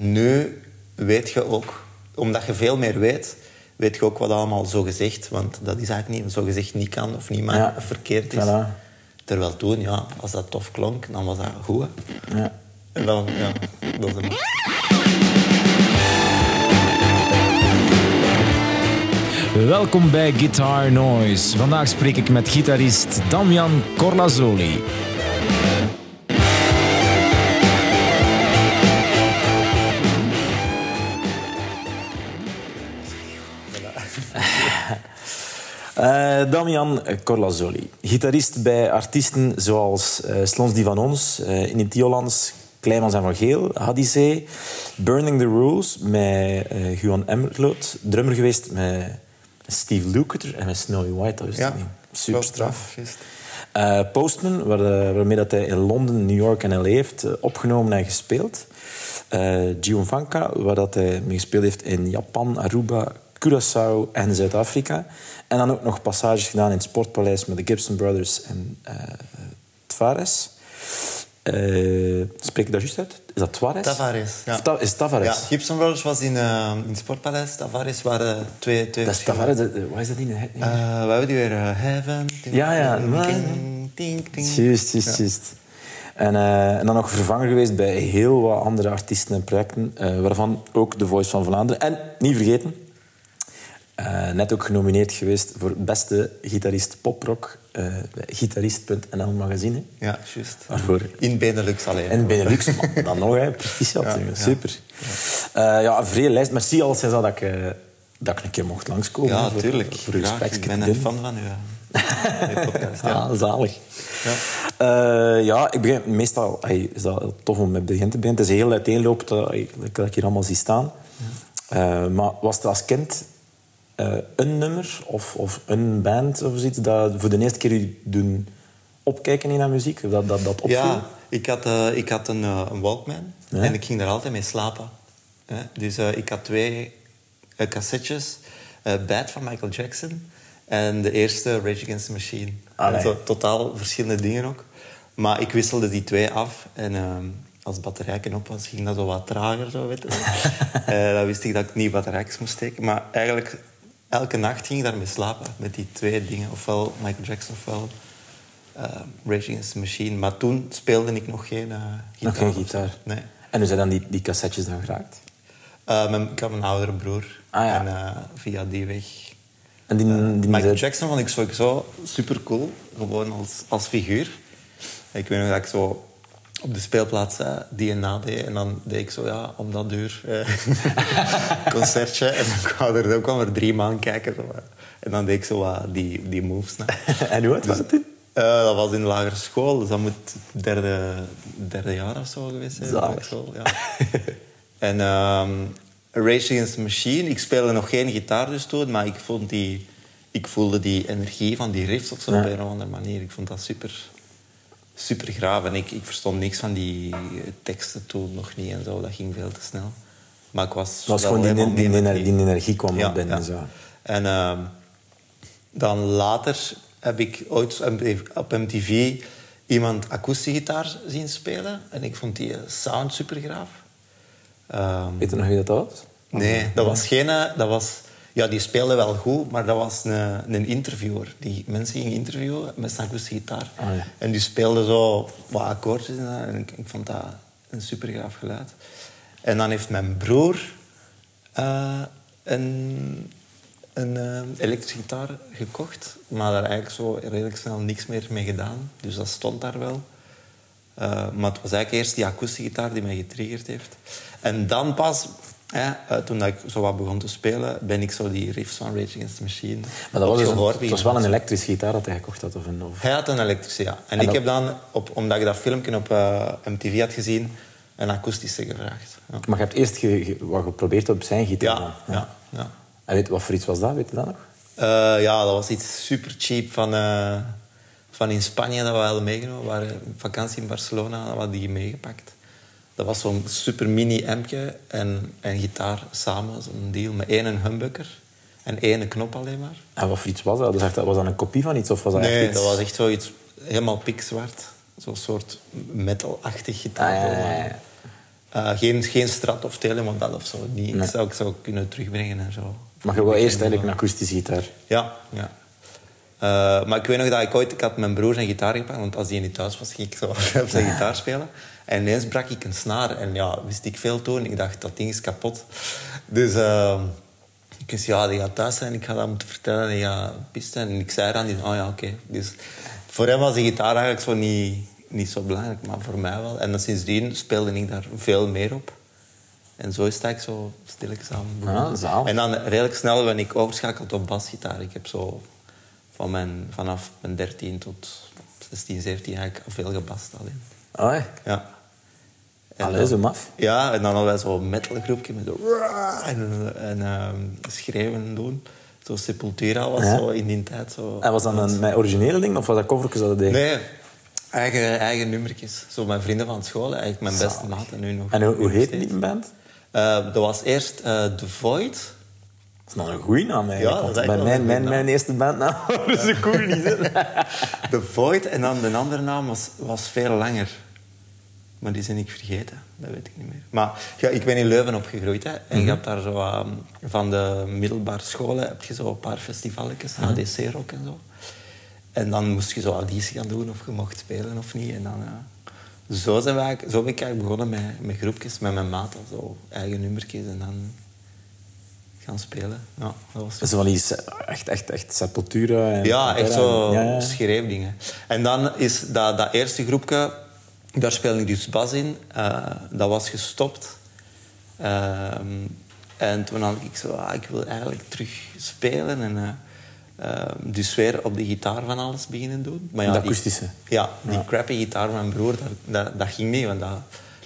Nu weet je ook, omdat je veel meer weet, weet je ook wat allemaal zo gezegd, want dat is eigenlijk niet, zo gezegd niet kan of niet maar Ja. verkeerd is. Voilà. Terwijl toen, ja, als dat tof klonk, dan was dat goed. hè. Ja. En dan, ja, dat is. Welkom bij Guitar Noise. Vandaag spreek ik met gitarist Damian Corlazzoli. Eh, Damian Corlazzoli, gitarist bij artiesten zoals eh Slons die van ons, eh, in het Hollands, Kleimans en Van Geel, Burning the Rules met eh Juan Emmerloot, drummer geweest met Steve Lukather en met Snowy White. Dat is Ja, super straf. Postman, waar, waarmee dat hij in Londen, New York en LA heeft opgenomen en gespeeld. Eh Giovanka, waar dat hij mee gespeeld heeft in Japan, Aruba, Curaçao en Zuid-Afrika. En dan ook nog passages gedaan in het Sportpaleis met de Gibson Brothers en eh Tavares. Eh, spreek ik dat juist uit? Is dat Tavares? Tavares, ja. Of Ta- is Tavares? Ja, Gibson Brothers was in, eh, in het Sportpaleis. Tavares waren twee, twee Dat is Tavares. Wat is dat in? We hebben die weer Heaven. Ding, Ja, ja. Juist, juist, juist. En, eh, en dan nog vervanger geweest bij heel wat andere artiesten en projecten, waarvan ook The Voice van Vlaanderen. En, niet vergeten, eh, net ook genomineerd geweest voor beste gitarist poprock eh, bij gitarist.nl magazine. Ja, juist. Waarvoor In Benelux alleen. en Benelux, man, dan nog, hè. proficiat. Ja, jongen. ja. Super. Ja. ja, een vrije lijst. Merci al dat ik, eh, dat ik een keer mocht langskomen. Ja, voor- tuurlijk. Voor uw Graag. Ik ben een fan van u. eh, podcast. Ja. Zalig. Ja. Eh, ja, ik begin meestal ey, is dat tof om met begin te beginnen. Het is heel uiteenloop dat, dat ik hier allemaal zie staan. Eh, maar was het als kind eh, een nummer of, of een band of zoiets dat voor de eerste keer u doen opkijken in naar muziek? Dat, dat, dat opviel? Ja, ik had, eh, ik had een, eh, een Walkman Ja? en ik ging daar altijd mee slapen. Hè. Dus ik had twee cassettes. Bad van Michael Jackson en de eerste Rage Against the Machine. Zo, totaal verschillende dingen ook. Maar ik wisselde die twee af en als batterijken op was, ging dat zo wat trager. Zo, weet je. Eh, dan wist ik dat ik niet batterijtjes moest steken. Maar eigenlijk, elke nacht ging ik daarmee slapen met die twee dingen. Ofwel Michael Jackson ofwel Against the Machine. Maar toen speelde ik nog geen eh gitaar. Nog geen gitaar. Nee. En hoe zijn dan die, die cassettes dan geraakt? Eh, mijn, ik had een oudere broer. Ah, ja. En via die weg... En die, die Michael Jackson vond ik sowieso super cool. Gewoon als, als figuur. Ik weet nog dat ik zo op de speelplaats die en na deed. En dan deed ik zo, ja, om dat uur eh, concertje. En dan kwam er, dan kwam er drie man kijken. Zo. En dan deed ik zo wat die, die moves. En hoe oud was het toen? Eh, dat was in de lagere school, dus dat moet derde, derde jaar of zo geweest zijn. Zalig. School, ja. en Rage Against the Machine, ik speelde nog geen gitaar dus toen, maar ik, vond die, ik voelde die energie van die riffs of zo Ja. op een of andere manier. Ik vond dat super, super graaf. En ik, ik verstond niks van die teksten toen nog niet en zo. Dat ging veel te snel. Maar ik was... Het was gewoon die, die, mee die, energie kwam ja, op binnen. ja. Zo. En ehm, dan later heb ik ooit op MTV iemand akoestiegitaar zien spelen. En ik vond die sound super graaf. Ehm, Weet je nog wie dat was? nee, dat was geen... eh, Dat was, ja, die speelde wel goed, maar dat was een, een interviewer. Die mensen ging interviewen met zijn akoestiegitaar. Ah, ja. En die speelde zo wat akkoordjes. En, en ik, ik vond dat een super graaf geluid. En dan heeft mijn broer eh, een, een eh, elektrische gitaar gekocht, maar daar eigenlijk zo redelijk snel niks meer mee gedaan. Dus dat stond daar wel. Eh, maar het was eigenlijk eerst die akoestische gitaar die mij getriggerd heeft. En dan pas, hè, eh, toen dat ik zo wat begon te spelen, ben ik zo die riffs van Rage Against the Machine Maar dat was, dus een, het was wel een elektrische gitaar dat hij gekocht had. Of een, of... hij had een elektrische, ja. En, En ik dat- heb dan, op, omdat ik dat filmpje op eh, MTV had gezien, een akoestische gevraagd. Ja, Maar je hebt eerst ge, ge- wat geprobeerd op zijn gitaar. ja, ja. ja. En weet, wat voor iets was dat? Weet je dat nog? Eh, ja, dat was iets super cheap van, van in Spanje dat we hadden meegenomen. We waren op vakantie in Barcelona, dat we hadden die meegepakt. Dat was zo'n super mini ampje en, en gitaar samen, zo'n deal met één humbucker en één knop alleen maar. En wat voor iets was dat? Dus echt, was dat een kopie van iets? Of was dat Nee, echt iets... dat was echt zoiets helemaal pikzwart. Zo'n soort metal-achtig gitaar. Ah, ja, ja, ja. Eh, geen, geen strat of telemodel of zo. Die Nee. zou ik zou kunnen terugbrengen en zo. Maar je wil eerst eigenlijk een akoestische gitaar. Ja, ja. Eh, maar ik weet nog dat ik ooit... Ik had mijn broer zijn gitaar gepakt, want als hij niet thuis was, ging ik zo op zijn gitaar spelen. En ineens brak ik een snaar. En ja, wist ik veel toen. Ik dacht, dat ding is kapot. Dus eh, ik wist, ja, die gaat thuis zijn. Ik ga dat moeten vertellen. Die gaat. En ik zei aan die, oh ja, oké. Dus voor hem was die gitaar eigenlijk zo niet, niet zo belangrijk, maar voor mij wel. En dan sindsdien speelde ik daar veel meer op. En zo is ik zo stilletjes aan. Ah. En dan redelijk snel ben ik overschakeld op basgitaar. Ik heb zo van mijn, vanaf mijn 13 tot 16, 17 eigenlijk veel gebast alleen. Oh, ja. En Allee, zo maf. Ja, en dan hadden wij zo'n metalgroepje met zo... En, en ehm, schreeuwen doen. Zo Sepultura was Ja. zo in die tijd zo... En was dat een, mijn originele ding of was dat covertjes dat deed? Nee, eigen, eigen nummertjes. Zo mijn vrienden van school, eigenlijk mijn beste maat en nu nog. En hoe, nog heette die band? Eh, dat was eerst eh, The Void. Dat is nog een goede naam eigenlijk. Ja, dat is bij mijn, mijn, mijn eerste bandnaam was een niet. The Void. En dan de andere naam was, was veel langer. Maar die ben ik vergeten. Dat weet ik niet meer. Maar ja, ik ben in Leuven opgegroeid. Hè. En je hebt daar zo... ehm, van de middelbare scholen heb je zo een paar festivalletjes. ADC-rock en zo. En dan moest je zo auditie gaan doen of je mocht spelen of niet. En dan... ja, zo, zijn we eigenlijk, zo ben ik eigenlijk begonnen met, met groepjes, met mijn maten. Zo eigen nummertjes en dan gaan spelen. Ja, dat was is wel iets echt, echt, echt Sepultura. En ja, echt zo Ja, ja. schreefdingen. En dan is dat, dat eerste groepje, daar speelde ik dus bas in. Eh, dat was gestopt. Ehm, en toen had ik zo, ah, ik wil eigenlijk terug spelen. En, ehm, dus weer op de gitaar van alles beginnen doen. Maar ja, De die- akoestische? ja, die crappy gitaar van mijn broer, dat ging niet, want dat,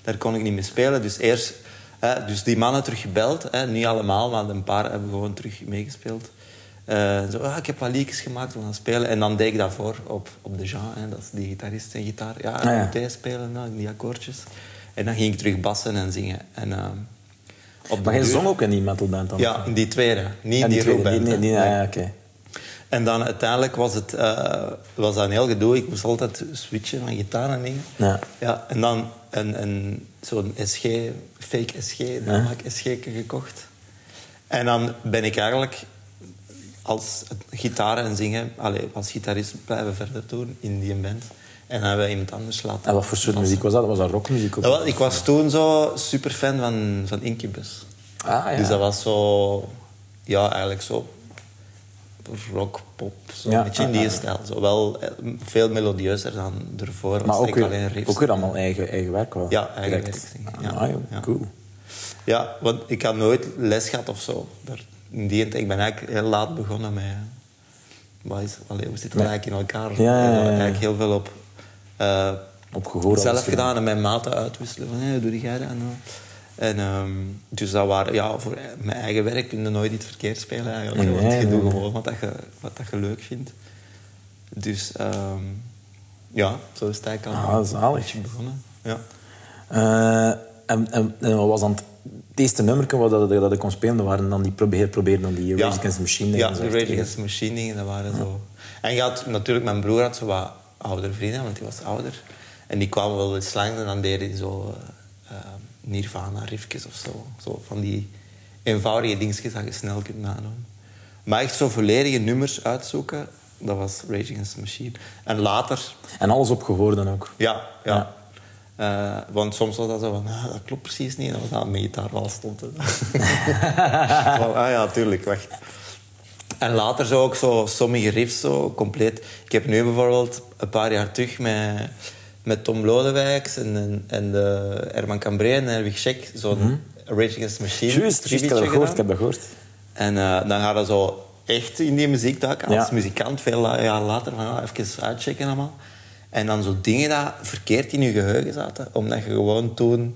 daar kon ik niet mee spelen. Dus eerst, hè, dus die mannen terug gebeld, hè, niet allemaal, maar een paar hebben gewoon terug meegespeeld. Eh, zo, ah, ik heb wat liedjes gemaakt, we gaan spelen. En dan deed ik dat voor op, op de Jean, hè, dat is die gitarist en gitaar. Ja, Ah, ja. moet spelen, nou, die akkoordjes. En dan ging ik terug bassen en zingen. En, ehm, op Maar duur- zong ook in die metalband dan? Ja, in die tweede, niet Ja, in die, tweede, rockband, die- die- die- Nee. ja, ja, oké. En dan uiteindelijk was het eh, was dat een heel gedoe. Ik moest altijd switchen van gitaar en dingen. Ja. Ja, en dan een, een, zo'n SG, fake SG, dan ik SG gekocht. En dan ben ik eigenlijk als gitaar en zingen, allee, als gitarist blijven verder doen in die band. En dan hebben we iemand anders laten. En wat voor soort muziek was dat? Was dat rockmuziek ook? Was- ik was toen zo super fan van, van Incubus. Ah, ja. Dus dat was zo, ja, eigenlijk zo rock, pop, zo Ja, een beetje in ah, die ah. stijl. Zo wel eh, veel melodieuzer dan ervoor. maar ook weer, ook weer allemaal eigen, eigen werk wel? Ja, eigen werk, ja. Ah, Ja. cool. Ja, want ik had nooit les gehad of zo. Daar- In die tijd, ik ben eigenlijk heel laat begonnen met... Wat is, allee, hoe zit dat Met- eigenlijk in elkaar? Ja, ja. Eigenlijk heel veel op... eh, Op gehoor zelf gedaan en mijn maten uitwisselen. Van, hey, doe jij dat? En, ehm, dus dat waren, ja, voor mijn eigen werk kun je nooit iets verkeerd spelen eigenlijk. Nee, want je nee, doet nee. gewoon wat, dat je, wat dat je leuk vindt. Dus ehm, ja, zo is het eigenlijk al Ah, een zalig. beetje begonnen. Ja. Eh, en, en, en wat was dan het, het eerste nummer wat dat, dat ik kon spelen? Dat waren dan die probeer, probeer dan die Rage Against the Machine Ja, dingen, zo de Rage Against the Machine dingen, dat waren zo... En je had, natuurlijk, mijn broer had zo wat oudere vrienden, want die was ouder. En die kwamen wel eens langs en dan deden die zo eh, eh, Nirvana-riffjes of zo. Zo van die eenvoudige dingetjes dat je snel kunt nadoen. Maar echt zo volledige nummers uitzoeken, dat was Rage Against the Machine. En later, En alles op gehoor dan ook. ja, ja. Ja. Eh, want soms was dat zo van, ah, dat klopt precies niet. En dan was dat een gitaar wel stond. Van, ah ja, tuurlijk, wacht. En later zo ook zo sommige riffs zo compleet. Ik heb nu bijvoorbeeld een paar jaar terug met, met Tom Lodewijks en, en, en de Herman Cambré en Erwig Scheck zo'n Rage Against the Machine. Juist, ik heb dat gehoord. Ik heb dat gehoord. En eh, dan gaat dat zo echt in die muziek duiken. Als Ja. muzikant, veel jaar later, van ja, even uitchecken allemaal. En dan zo dingen die verkeerd in je geheugen zaten. Omdat je gewoon toen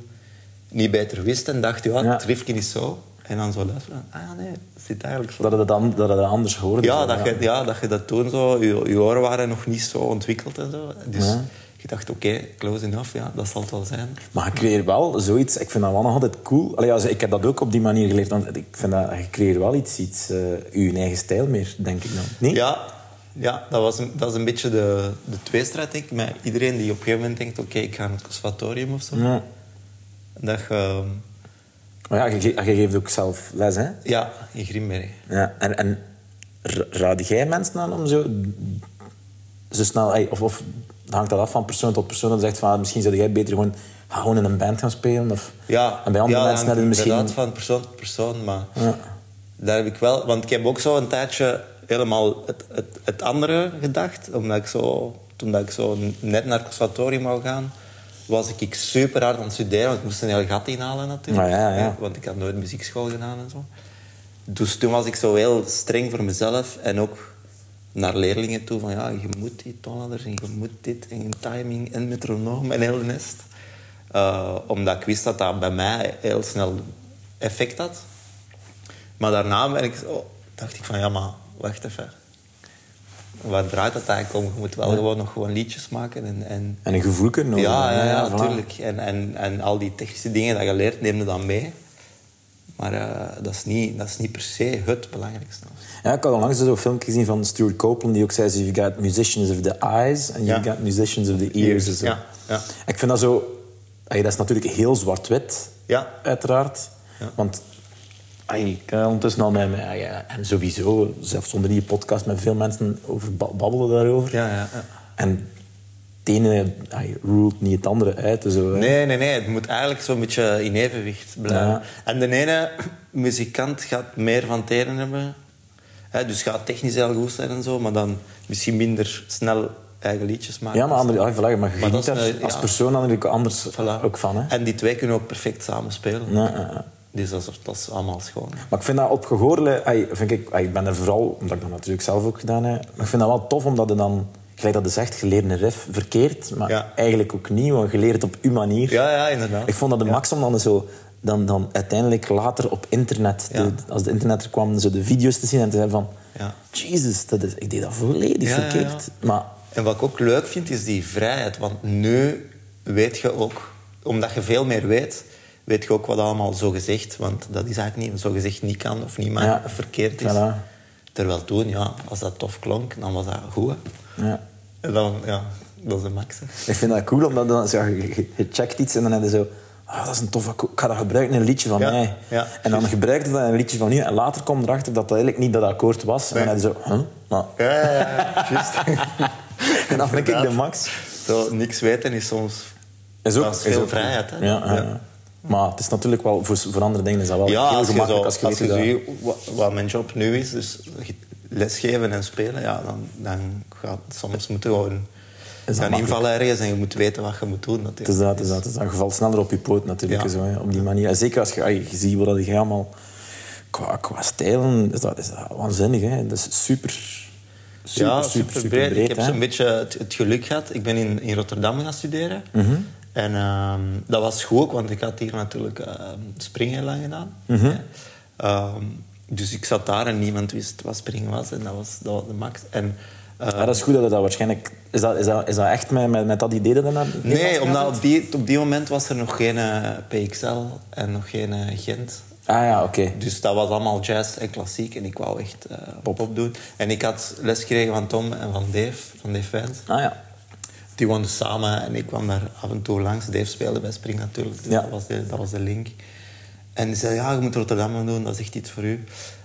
niet beter wist en dacht, ja, het riffje is zo. En dan zo luisteren, ah nee, het zit eigenlijk zo. Dat je dat, dan, dat, je dat anders hoorde. Ja, zo, dat je, ja, dat je dat toen zo... Je, je oren waren nog niet zo ontwikkeld en zo. Dus Ja. je dacht, oké, close enough, ja, dat zal het wel zijn. Maar je creëert wel zoiets... Ik vind dat wel nog altijd cool. Allee, also, ik heb dat ook op die manier geleerd. Want ik vind dat je creëert wel iets, iets eh, je eigen stijl meer, denk ik dan. Nee? Ja, ja dat, was een, dat is een beetje de, de tweestrijd, denk ik. Met iedereen die op een gegeven moment denkt, oké, ik ga naar het conservatorium of zo. Ja. Dat je... Maar ja, je, ge- je geeft ook zelf les, hè? Ja, in Grimbergen. Ja, en, en ra- raad jij mensen aan om zo, zo snel... Of, of hangt dat af van persoon tot persoon? Dat zegt van, ah, misschien zou jij beter gewoon, ga gewoon in een band gaan spelen? Of, Ja, en bij andere ja, mensen dat misschien... inderdaad van persoon tot persoon, maar Ja. daar heb ik wel... Want ik heb ook zo een tijdje helemaal het, het, het andere gedacht. Omdat ik zo, toen dat ik zo net naar het conservatorium wou gaan, was ik super hard aan het studeren. Want ik moest een heel gat inhalen natuurlijk. Ah, ja, ja. Want ik had nooit muziekschool gedaan en zo. Dus toen was ik zo heel streng voor mezelf en ook naar leerlingen toe van ja, je moet die toonladders en je moet dit en timing en metronoom en heel nest. Eh, omdat ik wist dat dat bij mij heel snel effect had. Maar daarna ben ik dacht ik van ja, maar wacht even. Waar draait het eigenlijk om? Je moet wel gewoon nog gewoon liedjes maken en, en En een gevoel kunnen ja, ja, ja, voilà. natuurlijk. En, en, en al die technische dingen dat je leert, neem je dan mee. Maar eh, dat, is niet, dat is niet per se het belangrijkste. Ja, ik had onlangs zo'n filmpje gezien van Stuart Copeland die ook zei: You've got musicians of the eyes and you've Ja. got musicians of the ears. Ja, ja. Ik vind dat zo. ey, dat is natuurlijk heel zwart-wit, Ja. uiteraard. Ja. Want ey, ik kan ondertussen al met. ja, en sowieso, zelfs zonder die podcast, met veel mensen over ba- babbelen daarover. Ja, ja, ja. En het ene ey, ruled niet het andere uit. en Zo, hè. Nee, nee, nee. Het moet eigenlijk zo'n beetje in evenwicht blijven. Ja. En de ene muzikant gaat meer van teren hebben. Hè, dus gaat technisch heel goed zijn en zo, maar dan misschien minder snel eigen liedjes maken. Ja, maar, andere, ja, voilà, maar dat is als ja. persoon natuurlijk anders Voilà. ook van. Hè? En die twee kunnen ook perfect samen spelen. Ja. Dus dat is, dat is allemaal schoon. Maar ik vind dat op gehoorle... Vind ik, ben er vooral, omdat ik dat natuurlijk zelf ook gedaan heb... Maar ik vind dat wel tof, omdat je dan... Gelijk dat je leert een riff verkeerd. Maar Ja. eigenlijk ook niet, want je leert het op uw manier. Ja, ja, inderdaad. Ik vond dat de Ja. max om dan zo... Dan, dan uiteindelijk later op internet, Ja. de- als de internet er kwam, zo de video's te zien en te zeggen van... Ja. Jesus, dat is, ik deed dat volledig verkeerd. Maar En wat ik ook leuk vind, is die vrijheid. Want nu weet je ook, omdat je veel meer weet, weet je ook wat allemaal zo gezegd, want dat is eigenlijk niet, zo gezegd niet kan of niet Ja. of verkeerd is. Voilà. Terwijl toen, ja, als dat tof klonk, dan was dat goed. hè. ja. En dan, ja, dat is de max. hè. Ik vind dat cool, omdat dan, zo, je, je- checkt iets en dan heb je zo... Ah, dat is een toffe... Ik ga dat gebruiken in een liedje van Ja, mij. ja, en dan gebruik je dat in een liedje van u. En later komt erachter dat dat eigenlijk niet dat akkoord was. En dan zo... Huh? Maar, Ja, ja, ja, en dan vind ik de max. Zo, niks weten is soms... Is ook, Dat is veel ook- vrijheid, hè? Ja. Maar het is natuurlijk wel... Voor, voor andere dingen is dat wel Ja, heel als je, gemakkelijk zo, als je als je wat, wat mijn job nu is, dus lesgeven en spelen, ja, dan, dan gaat soms moeten gewoon dat gaan invallen ergens en je moet weten wat je moet doen. Het is Natuurlijk. dat, is dat, is dat. Je valt sneller op je poot natuurlijk, Ja. zo, hè, op die manier. En zeker als je, je ziet wat je allemaal... Qua, qua stijlen is dat, is dat waanzinnig, hè. Dat is super... Super, ja, super, super, breed. breed, Ik heb zo'n beetje het, het geluk gehad. Ik ben in, in Rotterdam gaan studeren. Mhm. En ehm, dat was goed, ook, want ik had hier natuurlijk ehm, springen lang gedaan. Mhm. Ehm, dus ik zat daar en niemand wist wat springen was. En dat was, dat was de max. En, dat is goed dat je dat waarschijnlijk... Is dat, is dat, is dat echt met, met, met dat idee dat je naar Nee, omdat op die, op die moment was er nog geen eh, PXL en nog geen eh, Gent. Ah ja, oké. Dus dat was allemaal jazz en klassiek. En ik wou echt eh, Pop. pop. doen. En ik had les gekregen van Tom en van Dave, van Dave Vance. Ah ja. Die woonden samen en ik kwam daar af en toe langs. Dave speelde bij Spring natuurlijk, dus Ja. dat, was de, dat was de link. En die zei, ja, je moet Rotterdam gaan doen, dat is echt iets voor u.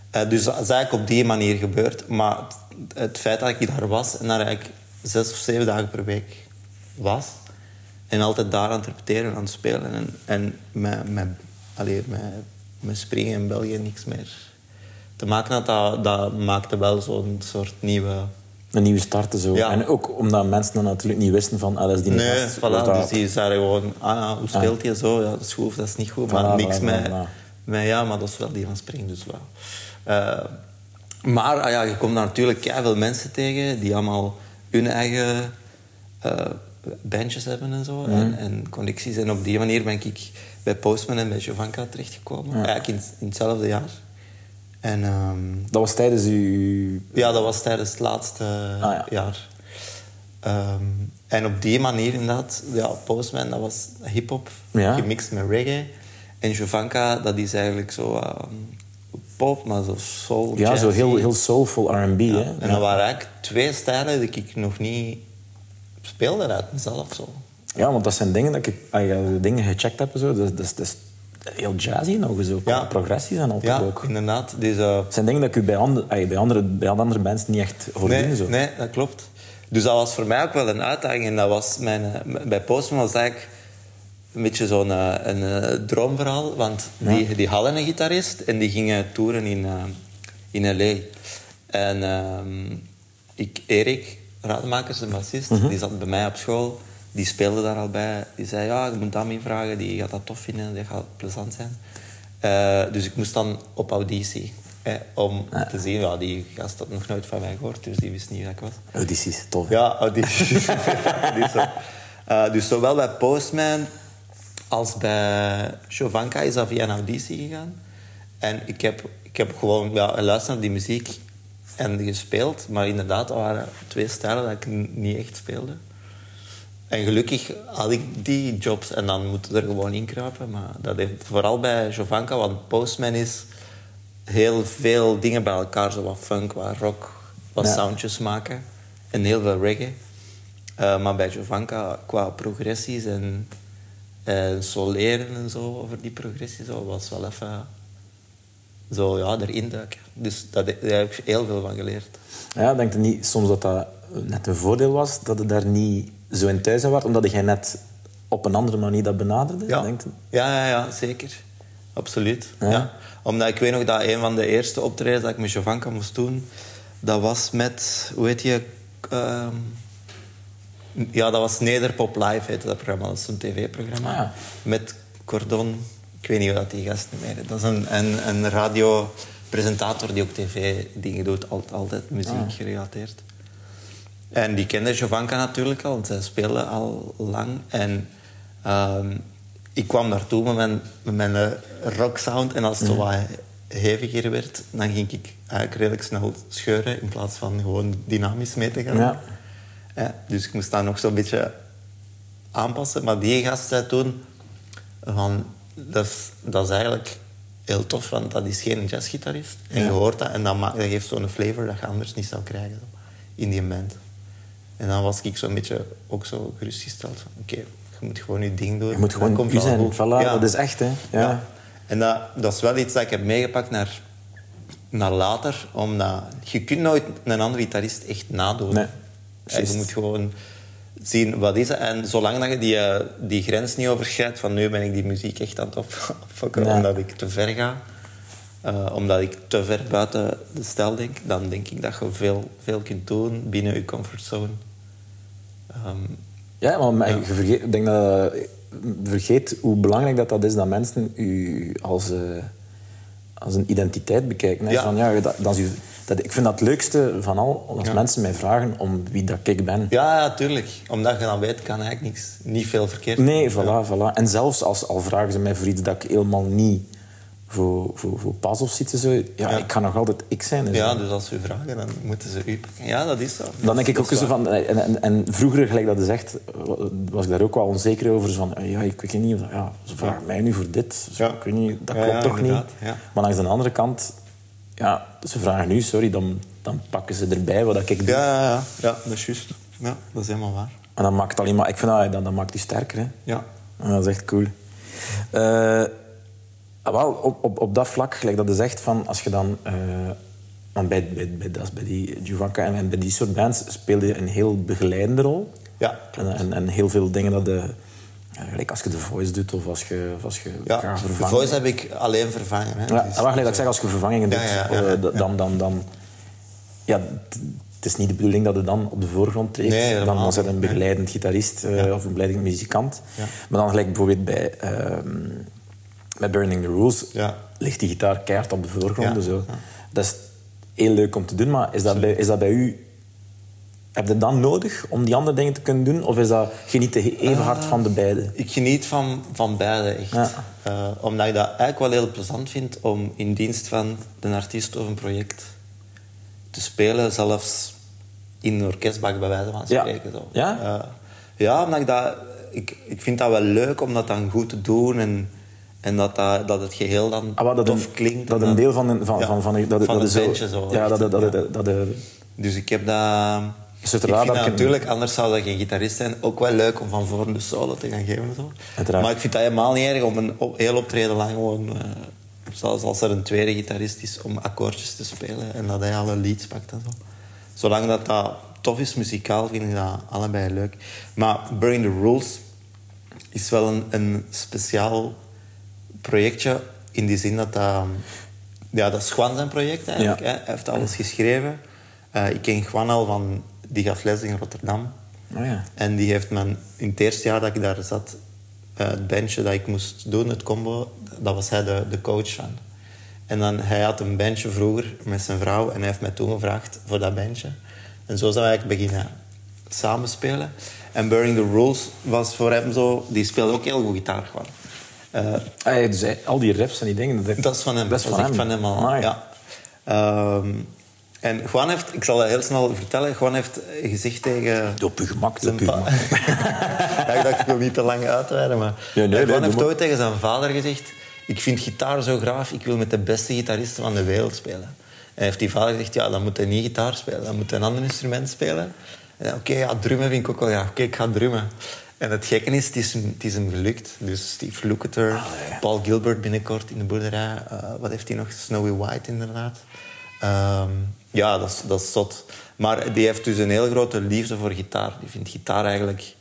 Eh, dus dat is eigenlijk op die manier gebeurd. Maar het, het feit dat ik daar was en daar eigenlijk zes of zeven dagen per week was... en altijd daar aan het repeteren en aan het spelen... en, en met, met, allee, met, met springen in België niks meer te maken had... dat, dat maakte wel zo'n soort nieuwe... Een nieuwe start en zo. Ja. En ook omdat mensen dan natuurlijk niet wisten van... Ah, dat is die Nee, gast. voilà, dus die zeiden gewoon, ah, ja, hoe speelt hij zo? Ja, dat is goed of dat is niet goed. Voilà, Maar niks voilà, met, voilà. met, ja, maar dat is wel die van springen, dus wel. Eh, maar ah, ja, je komt daar natuurlijk veel mensen tegen die allemaal hun eigen eh, bandjes hebben en zo. Mhm. En, en connecties. En op die manier ben ik bij Postman en bij Jovanka terechtgekomen. Eigenlijk in, in hetzelfde jaar. En ehm, Dat was tijdens uw... ja, dat was tijdens het laatste Ah, ja. jaar. Ehm, en op die manier inderdaad, ja, Postman, dat was hip-hop Ja. gemixt met reggae. En Jovanka, dat is eigenlijk zo ehm, pop, maar zo soul. Ja, zo heel, heel soulful R&B, Ja. hè. En dat waren eigenlijk twee stijlen die ik nog niet speelde uit mezelf. Zo. Ja, want dat zijn dingen dat ik... Als je dingen gecheckt hebt, en zo, dat, dat, dat is heel jazzy nog zo. Ja. Progressies en altijd Ja, ook. inderdaad. Dus, Dat zijn dingen dat ik u bij, andere, bij, andere, bij andere bands niet echt hoor nee, doen. Zo. nee, dat klopt. Dus dat was voor mij ook wel een uitdaging. En dat was mijn, eh, bij Postman was eigenlijk een beetje zo'n eh, een, eh, droomverhaal. Want die, die hadden een gitarist en die gingen toeren in, eh, in L.A. En ehm, ik, Erik Rademakers, de bassist, die zat bij mij op school. Die speelde daar al bij. Die zei, ja, je moet Dami vragen. Die gaat dat tof vinden. Dat gaat plezant zijn. Eh, dus ik moest dan op auditie. eh, om te zien, ja, die gast had nog nooit van mij gehoord. Dus die wist niet wie ik was. Audities, tof. Ja, auditie. dus, zo. Eh, dus zowel bij Postman als bij Chovanka is dat via een auditie gegaan. En ik heb, ik heb gewoon ja, geluisterd naar die muziek en gespeeld. Maar inderdaad, er waren twee stijlen dat ik niet echt speelde. En gelukkig had ik die jobs en dan moet er gewoon in kruipen. Maar dat heeft vooral bij Jovanka, want Postman is heel veel dingen bij elkaar. Zo wat funk, wat rock, wat Ja. soundjes maken. En heel veel reggae. Eh, maar bij Jovanka, qua progressies en, en soleren en zo, over die progressies, zo, was wel even zo, ja, erin duiken. Dus dat, daar heb ik heel veel van geleerd. Ja, denk je niet soms dat dat net een voordeel was dat je daar niet zo in thuis was, omdat jij net op een andere manier dat benaderde? Ja, Denk ja, ja, ja zeker. Absoluut. Ja? Ja. Omdat ik weet nog dat een van de eerste optredens dat ik met Jovanka moest doen, dat was met, hoe heet je? ehm, ja, dat was Nederpop Live, heette dat programma. Dat is een tv-programma. Ah, ja. Met Cordon, ik weet niet hoe dat die gast meer is. Dat is een, een, een radiopresentator die ook tv-dingen doet, altijd, altijd muziek Ah. gerelateerd. En die kende Jovanka natuurlijk al, want zij speelde al lang. En ehm, ik kwam daartoe met mijn, met mijn eh, rocksound. En als het zo wat heviger werd, dan ging ik eigenlijk redelijk snel scheuren in plaats van gewoon dynamisch mee te gaan. Ja. Ja, dus ik moest dat nog zo'n beetje aanpassen. Maar die gast zei toen van, dat is, dat is eigenlijk heel tof, want dat is geen jazzgitarist. En je hoort dat en dat, maakt, dat geeft zo'n flavor dat je anders niet zou krijgen in die band. En dan was ik zo'n beetje ook zo gerustgesteld van, oké, je moet gewoon je ding doen. Je moet gewoon komt u zijn. Voilà, Ja. dat is echt, hè. Ja. En dat, dat is wel iets dat ik heb meegepakt naar, naar later. Omdat je kunt nooit een andere gitarist echt nadoen. Nee, En je moet gewoon zien wat is het. En zolang dat je die, eh, die grens niet overschrijdt van nu ben ik die muziek echt aan het op- opfokken Ja. omdat ik te ver ga. eh, omdat ik te ver buiten de stijl denk, dan denk ik dat je veel, veel kunt doen binnen je comfortzone. Ehm, Ja, maar je vergeet, ik denk dat je vergeet hoe belangrijk dat, dat is dat mensen u als, eh, als een identiteit bekijken. Hè. Ja. Van, ja, dat, dat is dat, ik vind dat het leukste van al als Ja. mensen mij vragen om wie dat ik ben. ja, ja, tuurlijk. Omdat je dan weet, kan eigenlijk niks, niet veel verkeerd Nee, voilà, voilà. En zelfs als al vragen ze mij voor iets dat ik helemaal niet voor, voor, voor pas of zitten, zo, ja, Ja. ik ga nog altijd ik zijn. Dus Ja, dus als ze u vragen, dan moeten ze u pakken. Ja, dat is zo. Dan denk ik ook zo van... En, en, en vroeger, gelijk dat je zegt, was ik daar ook wel onzeker over. zo Van, ja, ik weet niet... Ja, ze vragen mij nu voor dit. Zo. Ik weet niet, dat klopt toch niet? Maar langs de andere kant... Ja, ze vragen nu, sorry, dan, dan pakken ze erbij wat ik doe. Ja, ja, ja. ja, dat is juist. Ja, dat is helemaal waar. En dan maakt het alleen maar... Ik vind dat, dat, dat maakt u sterker, hè. Ja. En dat is echt cool. Eh, ah, wel, op, op, op dat vlak, gelijk dat je zegt, van, als je dan... eh, want bij, bij, bij, is bij die Juvanka en, en bij die soort bands speelde je een heel begeleidende rol. Ja, En, en, en heel veel dingen dat de... Ja, gelijk als je de voice doet of als je, of als je ja. de voice heb ik alleen vervangen. Hè. Ja, Dus- en wacht, gelijk dat ik zeg, als je vervangingen doet, Ja, ja, ja, eh, dan... dan, dan ja, het is niet de bedoeling dat je dan op de voorgrond treedt. Nee, dan was het een begeleidend gitarist eh, of een begeleidend muzikant. Ja. Maar dan gelijk bijvoorbeeld bij, ehm, bij Burning the Rules Ja. ligt die gitaar keihard op de voorgrond. Ja, Zo. ja. Dat is heel leuk om te doen, maar is dat, bij, is dat bij u... Heb je dat nodig om die andere dingen te kunnen doen? Of is dat, geniet je even hard van de beide? Ik geniet van, van beide, echt. Ja. Eh, omdat ik dat eigenlijk wel heel plezant vind om in dienst van de artiest of een project te spelen, zelfs in een orkestbak bij wijze van Ja. spreken. Zo. Ja? Eh, ja, omdat ik dat... Ik, ik vind dat wel leuk om dat dan goed te doen en, en dat, dat, dat het geheel dan Ah, dat tof een, klinkt. Dat en een deel van... een- van, Ja, van, van, dat, van dat is zo- Ja, dat, dat, dat, ja. Dus ik heb dat... Het ik vind dat natuurlijk, anders zou dat geen gitarist zijn, ook wel leuk om van voren de solo te gaan geven. en Zo. Maar ik vind dat helemaal niet erg om een op, heel optreden lang gewoon, zelfs als er een tweede gitarist is, om akkoordjes te spelen en dat hij alle leads pakt en zo. Zolang dat, dat tof is muzikaal, vind ik dat allebei leuk. Maar Burning the Rules is wel een, een speciaal projectje in die zin dat dat... Ja, dat is Juan zijn project eigenlijk. Ja. Hè. Hij heeft alles geschreven. Eh, ik ken Juan al van... Die gaf les in Rotterdam. Oh ja. En die heeft me in het eerste jaar dat ik daar zat... eh, het bandje dat ik moest doen, het combo... Dat was hij de, de coach van. En dan, hij had een bandje vroeger met zijn vrouw. En hij heeft mij toen gevraagd voor dat bandje. En zo zijn we eigenlijk beginnen samenspelen. En Burning the Rules was voor hem zo... Die speelde ook heel goed gitaar gewoon. Ja, dus hij- al die refs en die dingen... Dat, dat is van hem. Dat is van hem. van hem al. Amai. Ja. Ehm, en Juan heeft, ik zal dat heel snel vertellen, Juan heeft gezegd tegen... Op gemak, op gemak. ja, ik dacht, ik wil niet te lang uitweiden, maar... Ja, nee, Juan heeft ooit tegen zijn vader gezegd... Ik vind gitaar zo graaf, ik wil met de beste gitaristen van de wereld spelen. En heeft die vader gezegd, ja, dan moet hij niet gitaar spelen, dan moet hij een ander instrument spelen. Oké, ja, drummen vind ik ook wel graag. Oké, ik ga drummen. En het gekke is, het is hem, het is hem gelukt. Dus Steve Lukather, Paul Gilbert binnenkort in de boerderij. Eh, wat heeft hij nog? Snowy White, inderdaad. Ehm, ja, dat is, dat is zot. Maar die heeft dus een heel grote liefde voor gitaar. Die vindt gitaar eigenlijk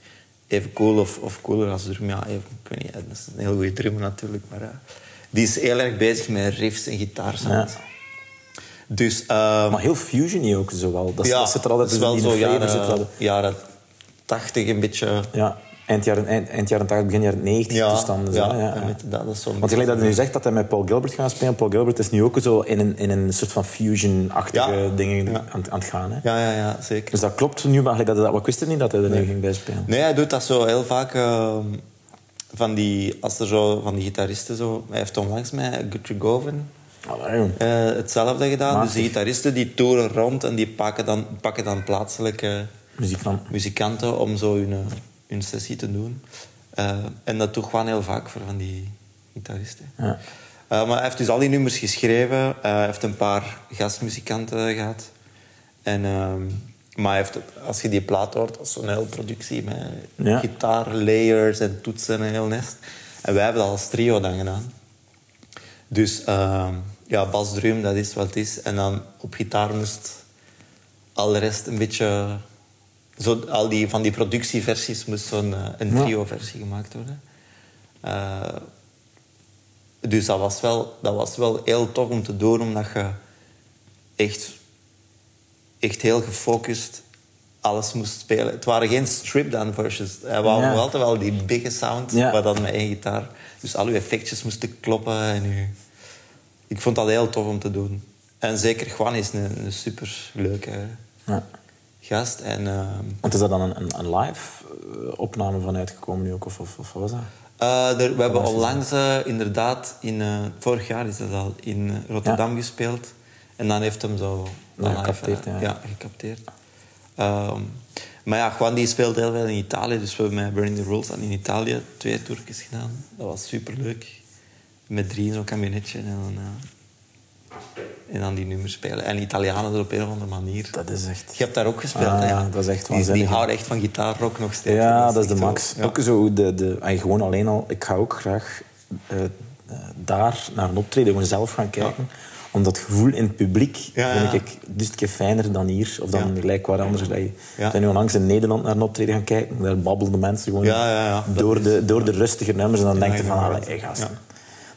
even cool of, of cooler als drum. Ja, even, ik weet niet, dat is een heel goede drummer natuurlijk. Maar eh, die is heel erg bezig met riffs en gitaarsounds. Ja. Dus... ehm, Maar heel fusiony ook zo wel. Dat, ja, dat zit er altijd dat is in wel die zo jaren, altijd- jaren 80 een beetje... Ja, eind jaren, eind, eind jaren 80, begin jaren 90 Ja, toestanden. ja, zo, ja, en ja. met- dat is zo'n Want gelijk dat hij nu zegt dat hij met Paul Gilbert gaat spelen. Paul Gilbert is nu ook zo in een, in een soort van fusion-achtige dingen aan, aan het gaan. Hè? Ja, ja, ja, zeker. Dus dat klopt nu, maar dat, dat, ik wist het niet dat hij er nu ging bij spelen. Nee, hij doet dat zo heel vaak. ehm, van die, als er zo van die gitaristen zo. Hij heeft onlangs met Guthrie Govan eh, hetzelfde gedaan. Dus die gitaristen die toeren rond en die pakken dan, pakken dan plaatselijke Muzikant. muzikanten om zo hun, eh, hun sessie te doen. Eh, en dat doe ik gewoon heel vaak voor van die gitaristen. Ja. Eh, maar hij heeft dus al die nummers geschreven. Eh, hij heeft een paar gastmuzikanten gehad. En, ehm, maar heeft, als je die plaat hoort, dat is zo'n hele productie met Ja. gitaarlayers en toetsen en heel nest. En wij hebben dat als trio dan gedaan. Dus ehm, ja, bas, drum, dat is wat het is. En dan op gitaar moest al de rest een beetje... Zo, al die, van die productieversies moest zo'n eh, een trio-versie gemaakt worden. Eh, dus dat was, wel, dat was wel heel tof om te doen, omdat je echt, echt heel gefocust alles moest spelen. Het waren geen strip-down versions. Hij wou Ja. altijd wel die bigge sound, Ja. maar dan met één gitaar. Dus al uw effectjes moesten kloppen. En uw... Ik vond dat heel tof om te doen. En zeker Juan is een, een super leuke Ja. Gast. En, ehm, Want is daar dan een, een, live eh, opname van uitgekomen nu ook? Of, of, of wat was dat? Eh, we hebben onlangs eh, inderdaad, in, vorig jaar is dat al, in Rotterdam gespeeld. En dan heeft hem zo Ja, live, gecapteerd, ja. ja, gecapteerd. Ehm, maar ja, Juan die speelt heel veel in Italië. Dus we hebben met Burning the Rules dan in Italië twee toertjes gedaan. Dat was superleuk. Met drie in zo'n kabinetje. En dan, en dan die nummers spelen. En Italianen er op een of andere manier. Dat is echt... Je hebt daar ook gespeeld, Ah, hè? Ja. dat is echt Die, die waanzinnig. houden echt van gitaarrock nog steeds. Ja, dat is de zo- max. ja. Ook zo de, de, ay, gewoon alleen al, ik ga ook graag eh, eh, daar naar een optreden gewoon zelf gaan kijken. Omdat het gevoel in het publiek vind ik dus een keer fijner dan hier. Of dan gelijk waar anders. Ja. zijn nu onlangs in Nederland naar een optreden gaan kijken. Daar babbelden mensen gewoon Ja, ja, ja. Dat Door, de, door de rustige nummers. En dan denk je van, allee, gasten. Ja.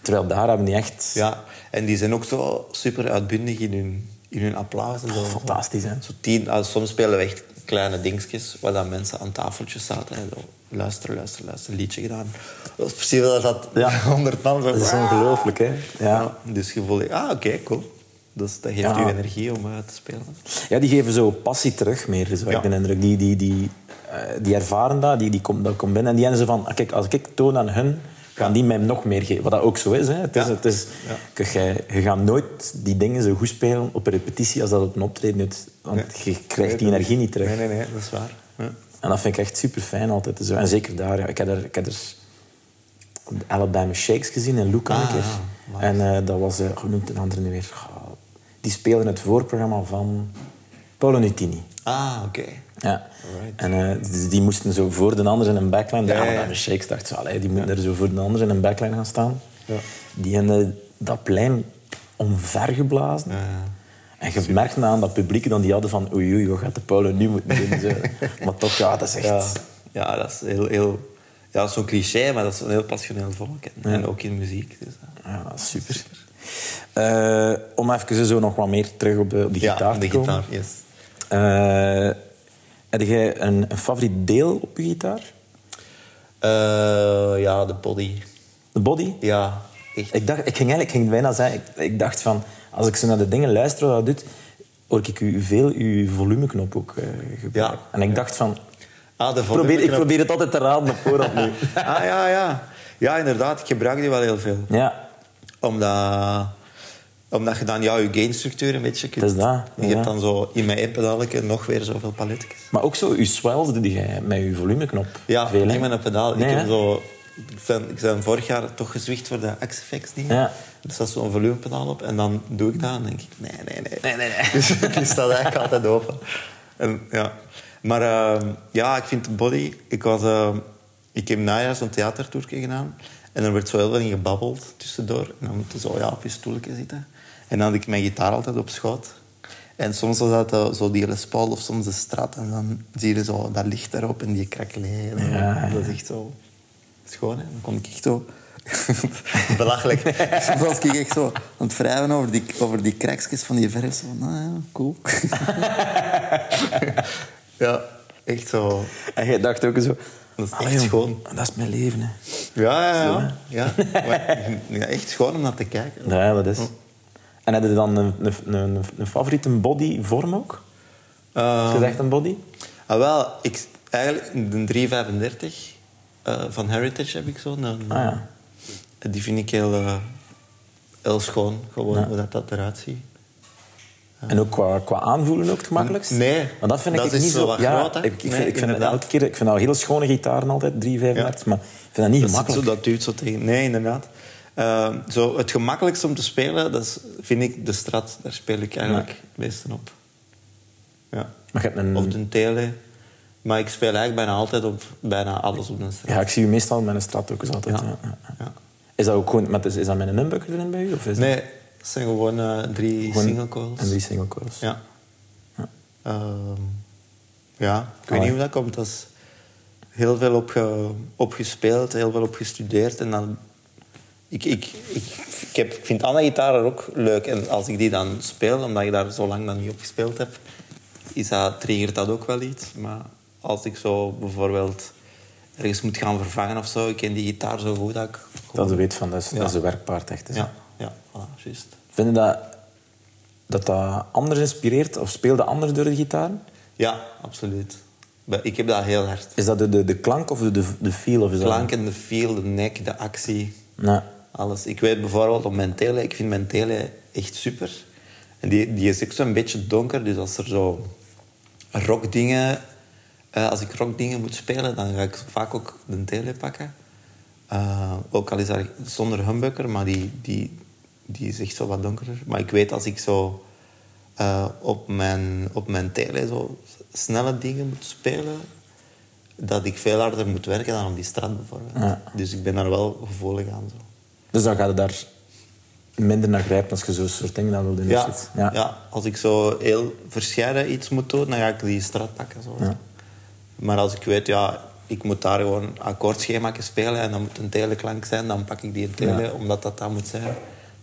Terwijl daar hebben die echt... Ja, en die zijn ook zo super uitbundig in hun, in hun applaus. En zo. fantastisch, hè? Zo tien, ah, soms spelen we echt kleine dingetjes waar dan mensen aan tafeltjes zaten. En zo, luister, luister, luister, liedje gedaan. Dat is precies wat dat Ja. honderd man. zo- Dat is ongelooflijk, hè? Ja. Ja, dus je voelt, ah, oké, cool. Dus dat geeft Ja. je energie om eh, te spelen. Ja, die geven zo passie terug meer, zo, Ja. ik indruk. Die, die, die, eh, die ervaren dat, die, die komt dat komt binnen. En die hebben ze van, ah, kijk, als ik toon aan hun, gaan die mij nog meer geven. Wat dat ook zo is. Hè. Het is, Ja. het is jij- je gaat nooit die dingen zo goed spelen op een repetitie als dat op een optreden doet. Want je krijgt die energie niet terug. Nee, nee, nee, dat is waar. Ja. En dat vind ik echt super fijn altijd. Zo. En zeker daar. Ja. Ik heb er, ik heb er de Alabama Shakes gezien in Luca een Ah, keer. ja. En eh, dat was, eh, hoe noemt de andere nu weer? Die speelden het voorprogramma van Paolo Nutini. Ah, oké. Ja. En eh, die moesten zo voor de anderen in een backline. Ja, Ja, ja, ja. ja, de Shakes dacht zo, allee, die moeten er zo voor de anderen in een backline gaan staan. Ja. Die hebben dat plein omvergeblazen. Ja, ja. En je merkte aan dat publiek dan die hadden van oei oei, wat gaat de Paulo nu moeten doen? Zo. maar toch, ja, dat is echt... Ja, ja dat is heel... heel ja, dat is zo'n cliché, maar dat is een heel passioneel volk. En, ook in muziek. Dus. Ja, dat is super. Eh, om even zo nog wat meer terug op de, op die ja, gitaar de te komen. gitaar, yes. Eh, heb jij een, een favoriet deel op je gitaar? Eh, ja, de body. De body? Ja, echt. Ik, dacht, ik ging eigenlijk ik ging bijna zeggen, ik, ik dacht van, als ik zo naar de dingen luister wat dat doet, hoor ik u veel uw volumeknop ook eh, gebruiken. Ja. En ik dacht van, Ah, de probeer, ik probeer het altijd te raden op voorhand nu. Ah, ja, ja. Ja, inderdaad. Ik gebruik die wel heel veel. ja, Omdat, omdat je dan ja, je gainstructuur een beetje kunt... Het is dat, Je ja. hebt dan zo in mijn pedaaltje nog weer zoveel paletjes. maar ook zo uw swells doe jij met uw volumeknop. Ja, veel, niet met een pedaal. Nee, ik, heb zo, ik, ben, ik ben vorig jaar toch gezwicht voor de X-Effects dingen. Ja. Er staat zo'n volumepedaal op en dan doe ik dat en denk ik, nee, nee, nee. Nee, nee, nee. Dus die staat eigenlijk altijd open. En, ja. Maar ehm, ja, ik vind body... Ik, was, ehm, ik heb najaar zo'n theatertoertje gedaan. En er werd zo heel veel in gebabbeld tussendoor. En dan moet je zo ja, op je stoeltje zitten. En dan had ik mijn gitaar altijd op schoot. En soms was dat eh, zo die Les Paul of soms de Strat. En dan zie je zo dat licht daarop en die krakelé. Ja. Dat is echt zo schoon. Hè? Dan kon ik echt zo... Belachelijk. Soms was ik echt zo aan het wrijven over die, over die kraksjes van die verf. Zo, nou ja, cool. ja, echt zo. En jij dacht ook zo... Dat is "Allee, echt schoon. Dat is mijn leven, hè. Ja, ja, ja. ja. Maar, ja, echt schoon om naar te kijken. Ja, dat is. En heb je dan een, een, een, een favoriete bodyvorm ook? Ehm, Is je zegt een body? ah, wel, ik, eigenlijk de 335 eh, van Heritage heb ik zo. Een, Ah ja. Die vind ik heel, eh, heel schoon, gewoon hoe dat, dat eruit ziet. En ook qua, qua aanvoelen ook het gemakkelijkst? Nee, Maar dat vind dat ik is niet zo wat ja, groot, hè? ik, ik, vind, ik vind elke keer... Ik vind dat hele schone gitaren altijd, 335, maar ik vind dat niet gemakkelijk. zo, dat duwt zo tegen. Nee, inderdaad. Ehm, zo, het gemakkelijkste om te spelen, dat is, vind ik de strat. Daar speel ik eigenlijk het meeste op. Ja. Maar je een... Of de tele. Maar ik speel eigenlijk bijna altijd op bijna alles op de strat. Ja, ik zie u meestal met een strat ook eens altijd. Ja. ja, ja, ja. Ja. Is dat ook gewoon... Met, is, is dat met een humbucker erin bij u? Of is Nee, dat het zijn gewoon eh, drie gewoon single coils. En drie single coils. Ja. Ja. Ehm, ja, ik weet niet hoe dat komt. Dat is heel veel opge, opgespeeld, heel veel opgestudeerd. En dan... Ik, ik, ik, ik, heb, ik vind alle gitaren ook leuk. En als ik die dan speel, omdat ik daar zo lang dan niet op gespeeld heb, is dat, triggert dat ook wel iets. Maar als ik zo bijvoorbeeld ergens moet gaan vervangen of zo, ik ken die gitaar zo goed dat ik... Dat je weet van, dat is, Ja. dat is een werkpaard echt. hè. Ja, ja, voilà, juist. Vind je dat, dat dat anders inspireert? Of speelde anders door de gitaar? Ja, absoluut. Ik heb dat heel hard. Is dat de, de, de klank of de, de, feel? Of is dat- klank en de feel, de nek, de actie, Nee. Alles. Ik weet bijvoorbeeld op mijn tele, ik vind mijn tele echt super. En die, die is ook zo'n beetje donker, dus als er zo rockdingen... eh, als ik rockdingen moet spelen, dan ga ik vaak ook de tele pakken. Eh, ook al is dat zonder humbucker, maar die, die, die is echt zo wat donkerder. Maar ik weet als ik zo eh, op, mijn, op mijn tele zo snelle dingen moet spelen, dat ik veel harder moet werken dan op die strand bijvoorbeeld. Ja. Dus ik ben daar wel gevoelig aan. Zo. Dus dan ga je daar minder naar grijpen als je zo'n soort dingen dan wil doen. Ja, zoiets. ja. als ik zo heel verscheiden iets moet doen, dan ga ik die straat pakken. Zo. Ja. Maar als ik weet, ja, ik moet daar gewoon een akkoordschema spelen en dan moet een teleklank zijn, dan pak ik die een tele, Ja. omdat dat dat moet zijn.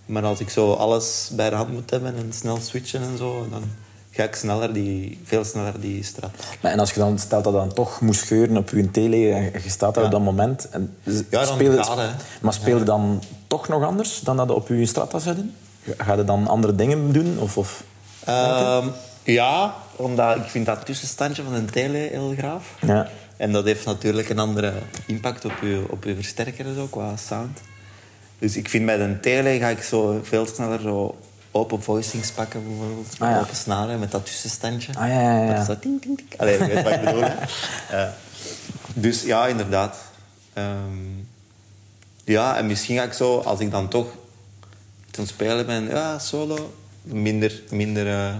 Maar als ik zo alles bij de hand moet hebben en snel switchen en zo, dan ga ik sneller die, veel sneller die straat. Maar en als je dan stelt dat dan toch moest scheuren op je tele en je staat daar Ja. op dat moment. En Ja, dan speelde- gaat. Maar speelde dan toch nog anders dan dat je op je strata zou doen? Ga je dan andere dingen doen? Of, of... Ehm, ja, omdat ik vind dat tussenstandje van een tele heel graaf. Ja. En dat heeft natuurlijk een andere impact op je, op je versterker zo, qua sound. Dus ik vind bij een tele ga ik zo veel sneller zo open voicings pakken, bijvoorbeeld. Ah, ja. Open snaren met dat tussenstandje. Ah, ja, ja, ja. Dat is zo ting, ting, ting. Allee, je weet wat ik bedoel, hè. Ja. Dus ja, inderdaad. Ehm, ja, en misschien ga ik zo, als ik dan toch ten spelen ben, ja, solo, minder, minder, eh,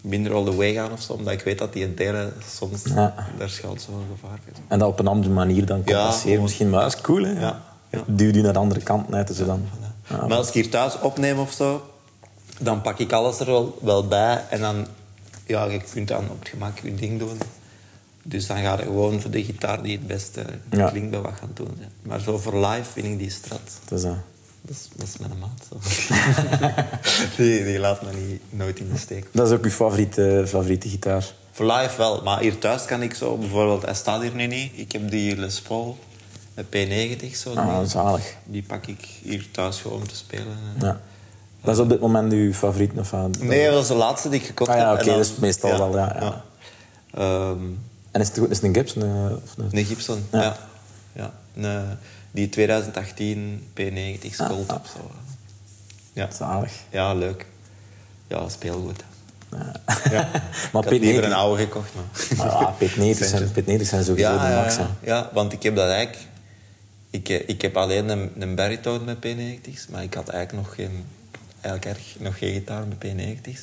minder all the way gaan of zo. Omdat ik weet dat die delen soms... Ja. Daar schuilt zo'n gevaar in. En dat op een andere manier dan Ja, gewoon- misschien. Maar dat is cool, hè? Ja. Ja. Duw die naar de andere kant uit, dus dan... Maar als ik hier thuis opneem of zo, dan pak ik alles er wel, wel bij. En dan, ja, je kunt dan op het gemak je ding doen. Dus dan ga je gewoon voor de gitaar die het beste Ja. klinkt bij wat gaan doen. Maar zo voor live vind ik die strat. Dus, eh, Dat is, dat is mijn maat. Zo. die, die laat me niet, nooit in de steek. dat is ook uw favoriete, favoriete gitaar. Voor live wel, maar hier thuis kan ik zo bijvoorbeeld, hij staat hier nu niet. Ik heb die Les Paul, de P90 zo. Ah, die, zalig. die pak ik hier thuis gewoon om te spelen. Ja. Dat is op dit moment uw favoriet? Of, ah, Nee, dat was de laatste die ik gekocht Ah ja, heb. oké, dat is meestal wel, ja, ja. Ehm, En is het, goed- is het een Gibson? eh, Of een... een Gibson, Ja. ja. ja. Een, die 2018 P90 Scold Ah, zo. Ja. Zalig. ja, leuk. Ja, speelgoed. Ja. Ja. maar ik had liever een P90 oude gekocht, maar... Maar ja, P90 zijn, P90 zijn sowieso Ja, de ja, max. hè. ja, ja, want ik heb dat eigenlijk... Ik, eh, ik heb alleen een, een baritone met P90's, maar ik had eigenlijk nog geen, eigenlijk erg, nog geen gitaar met P90's.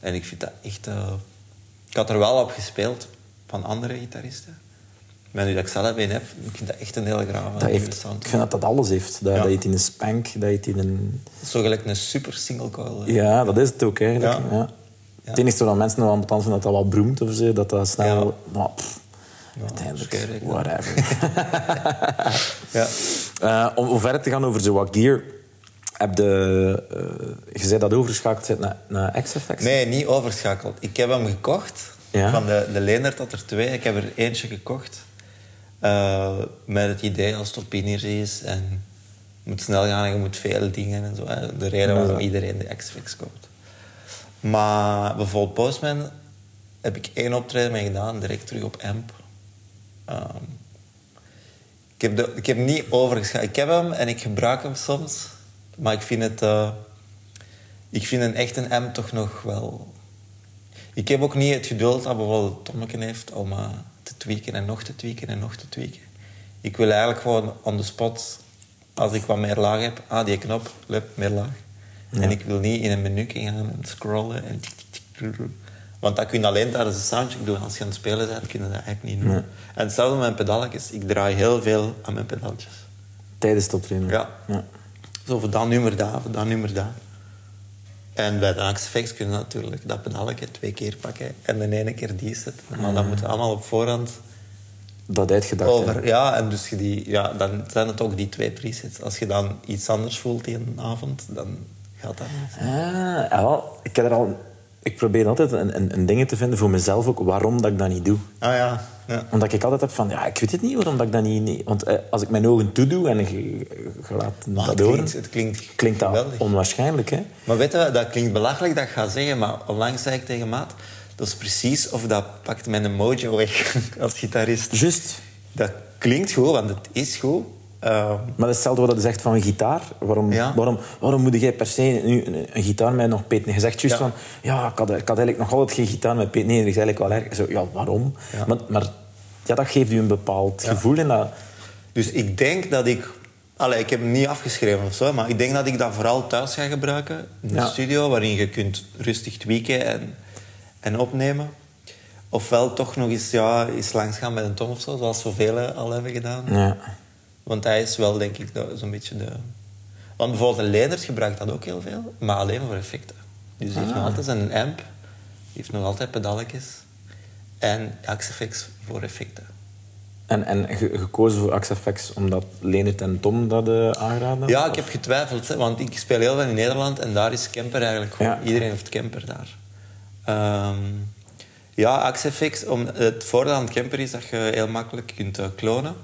En ik vind dat echt... eh, ik had er wel op gespeeld van andere gitaristen. Maar nu dat ik zelf een heb, ik vind dat echt een hele grave Dat heeft, sound. ik vind dat dat alles heeft. Dat, Ja. dat je het in een spank, dat je het in een... Zo gelijk een super single coil. Ja, dat is het ook eigenlijk. Ja. Ja. Het enige wat mensen nog aan betand vinden dat dat wat broemt of zo, dat dat snel... Ja. Pff, uiteindelijk, whatever. Ja. Eh, om, om verder te gaan over zo wat gear, heb de, eh, je zei dat overgeschakeld bent naar, naar XFX? Nee, niet overschakeld. Ik heb hem gekocht. Ja? Van de, de Leendert had er twee. Ik heb er eentje gekocht. Eh, met het idee als het op is en je moet snel gaan en je moet veel dingen en zo. hè. De reden waarom iedereen de XFX koopt. Maar bijvoorbeeld Postman heb ik één optreden mee gedaan, direct terug op AMP. Ehm, ik, heb de, ik heb niet overgeschakeld. Ik heb hem en ik gebruik hem soms. Maar ik vind het... eh, ik vind een echt een M toch nog wel... Ik heb ook niet het geduld dat bijvoorbeeld Tommeken heeft om eh, te tweaken en nog te tweaken en nog te tweaken. Ik wil eigenlijk gewoon on the spot, als ik wat meer laag heb, ah, die knop, lep, meer laag. En ik wil niet in een menu gaan en scrollen en... tik, tik, tik. Want dat kun je alleen tijdens de soundcheck doen. Als je aan het spelen bent, kun je dat eigenlijk niet doen. En hetzelfde met mijn pedalletjes. Ik draai heel veel aan mijn pedalletjes. Tijdens het optreden? Ja. ja. Zo voor dat nummer daar, voor dat nummer daar. En bij de Axefix kun je natuurlijk dat pedaletje twee keer pakken en de ene keer die zetten. Maar dat moet allemaal op voorhand Dat uitgedacht. over. hè. Ja, en dus je die, ja, dan zijn het ook die twee presets. Als je dan iets anders voelt die een avond, dan gaat dat niet. Ah, ja, ik, heb er al, ik probeer altijd een, een, een ding te vinden voor mezelf ook, waarom dat ik dat niet doe. Ah ja, ja. Omdat ik altijd heb van, ja, ik weet het niet waarom dat ik dat niet... niet- want eh, als ik mijn ogen toedoe en je, je laat Maar dat het, horen, klinkt, het klinkt, klinkt dat geweldig. onwaarschijnlijk, hè? Maar weet je, dat klinkt belachelijk dat ik ga zeggen, maar onlangs zei ik tegen Maat, dat is precies of dat pakt mijn mojo weg als gitarist. Juist. Dat klinkt goed, want het is goed. Ehm, Maar dat is hetzelfde wat je zegt van een gitaar. Waarom, Ja. waarom, waarom moet jij per se nu een, een gitaar met nog P9? Je zegt juist Ja. van, ja, ik had, ik had eigenlijk nog altijd geen gitaar met P9. Dat is eigenlijk wel erg. Zo, ja, waarom? Ja. Maar, maar ja, dat geeft u een bepaald gevoel. En dat, dus ik denk dat ik... Allee, ik heb hem niet afgeschreven of zo, maar ik denk dat ik dat vooral thuis ga gebruiken. In de studio, waarin je kunt rustig tweaken en, en opnemen. Ofwel toch nog eens, ja, eens langs gaan met een tom of zo, zoals zoveel al hebben gedaan. ja. Want hij is wel, denk ik, zo'n beetje de... Want bijvoorbeeld een Leendert gebruikt dat ook heel veel, maar alleen voor effecten. Dus hij heeft nog altijd een amp, heeft nog altijd pedalletjes en Axefix voor effecten. En, en ge- gekozen voor Axafx omdat Leonard en Tom dat eh, aanraden? Ja, ik heb getwijfeld, hè, want ik speel heel veel in Nederland en daar is camper eigenlijk gewoon... Ja. Iedereen heeft camper daar. Ehm, ja, Axefix, om, het voordeel aan het camper is dat je heel makkelijk kunt eh, klonen.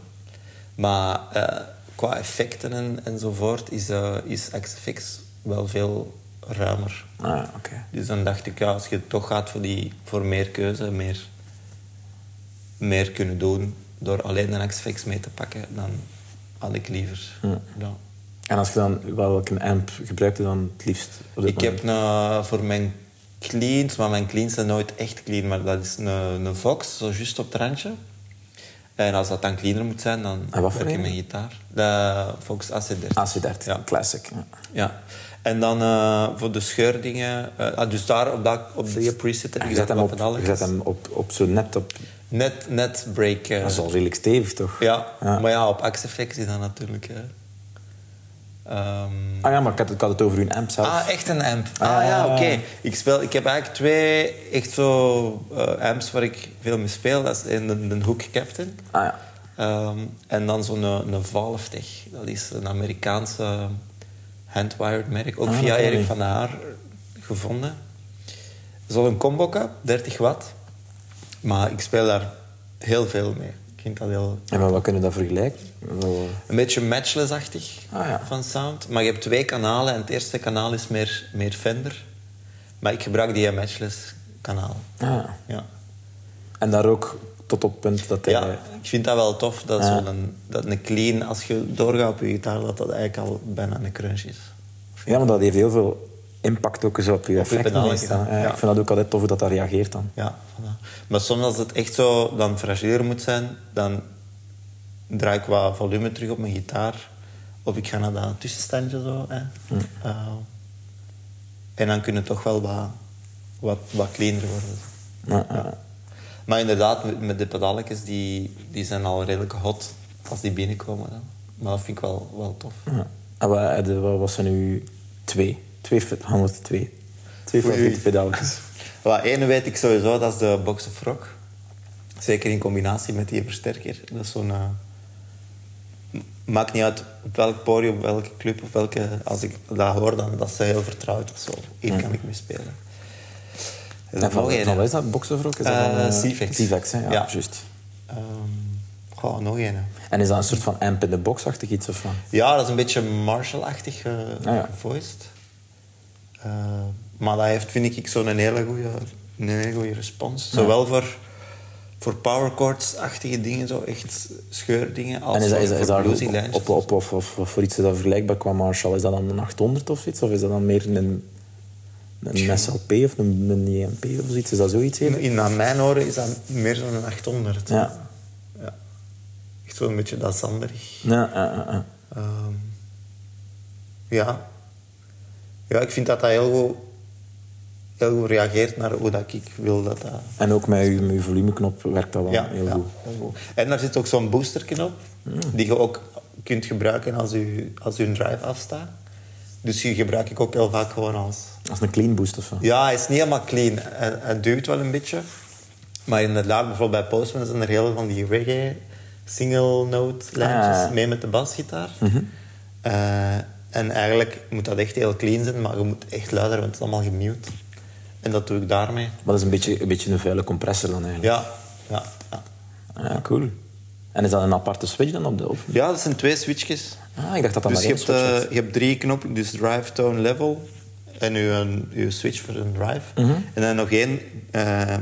Maar eh, qua effecten en, enzovoort is, eh is Axefix wel veel ruimer. Ah, oké. Dus dan dacht ik, ja, als je toch gaat voor, die, voor meer keuze, meer, meer kunnen doen door alleen een X-Fix mee te pakken, dan had ik liever. Ja. En als je dan, welke amp gebruikt je dan het liefst? op dit Ik heb een, voor mijn cleans, maar mijn cleans zijn nooit echt clean, maar dat is een, een Vox, zo juist op het randje. En als dat dan cleaner moet zijn, dan gebruik ik mijn gitaar. De Vox AC30. moment? AC30, Ja. classic. Ja. Ja. En dan eh, voor de scheurdingen... ah, dus daar op, dat, op die preset heb Je ik zet hem op, je zet hem op, op zo net op... Net, net break. eh, Dat is al redelijk stevig, toch? ja. Ja. maar ja, op Axe FX is dat natuurlijk... eh, ehm, Ah ja, maar ik had, ik had het over uw amp zelf. Ah, echt een amp. Ah, Ah. ja, oké. Ik speel, ik heb eigenlijk twee echt zo eh, amps waar ik veel mee speel. Dat is een, de, de Hook Captain. Ah ja. Ehm, en dan zo'n een, een Valve-tech. Dat is een Amerikaanse handwired merk. Ook Ah, via Erik ik. van der Haar gevonden. Zo'n combo 30 watt. Maar ik speel daar heel veel mee. Vind dat heel... En maar wat kunnen we dat vergelijken? Wel, Een beetje matchless-achtig Ah, ja. van sound. Maar je hebt twee kanalen en het eerste kanaal is meer, meer Fender. Maar ik gebruik die matchless kanaal. ah. Ja. En daar ook tot op het punt dat hij... ja, ik vind dat wel tof. Dat, Ja. zo'n, dat een clean, als je doorgaat op je gitaar, dat dat eigenlijk al bijna een crunch is. Ja, maar dat heeft heel veel impact ook eens op je meestal. ja. Ja. Ik vind dat ook altijd tof hoe dat, dat reageert dan. Ja, voilà. Maar soms als het echt zo dan fragieler moet zijn, dan draai ik wat volume terug op mijn gitaar. Of ik ga naar dat tussenstandje zo. Hè. Hm. Eh, en dan kunnen toch wel wat, wat, wat cleaner worden. Ja, ja. Maar inderdaad, met, de pedalletjes, die, die zijn al redelijk hot als die binnenkomen. Maar dat vind ik wel, wel tof. Ja. En wat, wat was er nu? Twee. Twee, handen twee. Twee favoriete pedaaltjes. Wat ene weet ik sowieso, dat is de Box of Rock. Zeker in combinatie met die versterker. Dat is zo'n... eh, maakt niet uit op welk podium, op welke club of welke... Als ik dat hoor, dan dat is ze heel vertrouwd. of zo. Hier kan ik mee spelen. Is nog één, van wat is dat? Box of Rock? Is dat Eh, eh? Ja, juist. Goh, nog één. En is dat een soort van amp in de box-achtig iets? Of? Ja, dat is een beetje Marshall-achtig Ah, ja. gevoiced. Eh, maar dat heeft, vind ik, zo'n hele goede een hele goede respons. Zowel voor, voor power chords-achtige dingen, zo echt scheurdingen, als En is dat, is, dat op, op, voor iets dat vergelijkbaar qua Marshall? Is dat dan een 800 of iets? Of is dat dan meer een, een SLP of een, een EMP of zoiets? Is dat zoiets? in, in aan mijn oren is dat meer zo'n 800. Ja. ja. Echt zo'n beetje dat zanderig. Ja, ja, ja, ja. Ehm, ja. Ja, ik vind dat dat heel goed, heel goed reageert naar hoe dat ik wil dat dat... En ook met je, volumeknop werkt dat wel Ja, heel ja, goed. heel goed. En daar zit ook zo'n boosterknop, die je ook kunt gebruiken als je, als je een drive afstaat. Dus die gebruik ik ook heel vaak gewoon als... Als een clean boost of zo. Ja, hij is niet helemaal clean. Hij, hij duwt wel een beetje. Maar inderdaad, bijvoorbeeld bij Postman zijn er heel van die reggae single note lijntjes Ah. Mhm. mee met de basgitaar. Eh, en eigenlijk moet dat echt heel clean zijn, maar je moet echt luider, want het is allemaal gemute. En dat doe ik daarmee. Maar dat is een beetje een, beetje een vuile compressor dan eigenlijk. Ja, ja, ja. Ja, cool. En is dat een aparte switch dan op de... Of? Ja, dat zijn twee switches. Ah, ik dacht dat dat Dus maar je één hebt, switch eh, was. je hebt drie knoppen, dus drive, tone, level. En je, je switch voor een drive. Mhm. En dan nog één eh,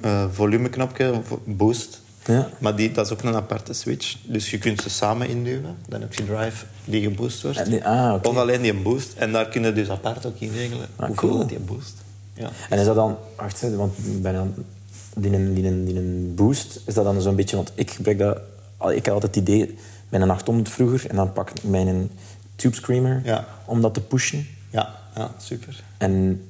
eh, volumeknopje, vo- boost. Ja. Maar die, dat is ook een aparte switch. Dus je kunt ze samen induwen. Dan heb je drive die geboost wordt. Die- ah, oké. Of alleen die boost. En daar kun je dus apart ook in regelen Ah, hoeveel cool. dat die boost. Ja. En is dat dan... Wacht, want aan... Die, een- die, die boost, is dat dan zo'n beetje... Want ik gebruik dat... Ik had altijd het idee met een 800 vroeger en dan pak ik mijn Tube Screamer Ja. om dat te pushen. Ja, ja, super. En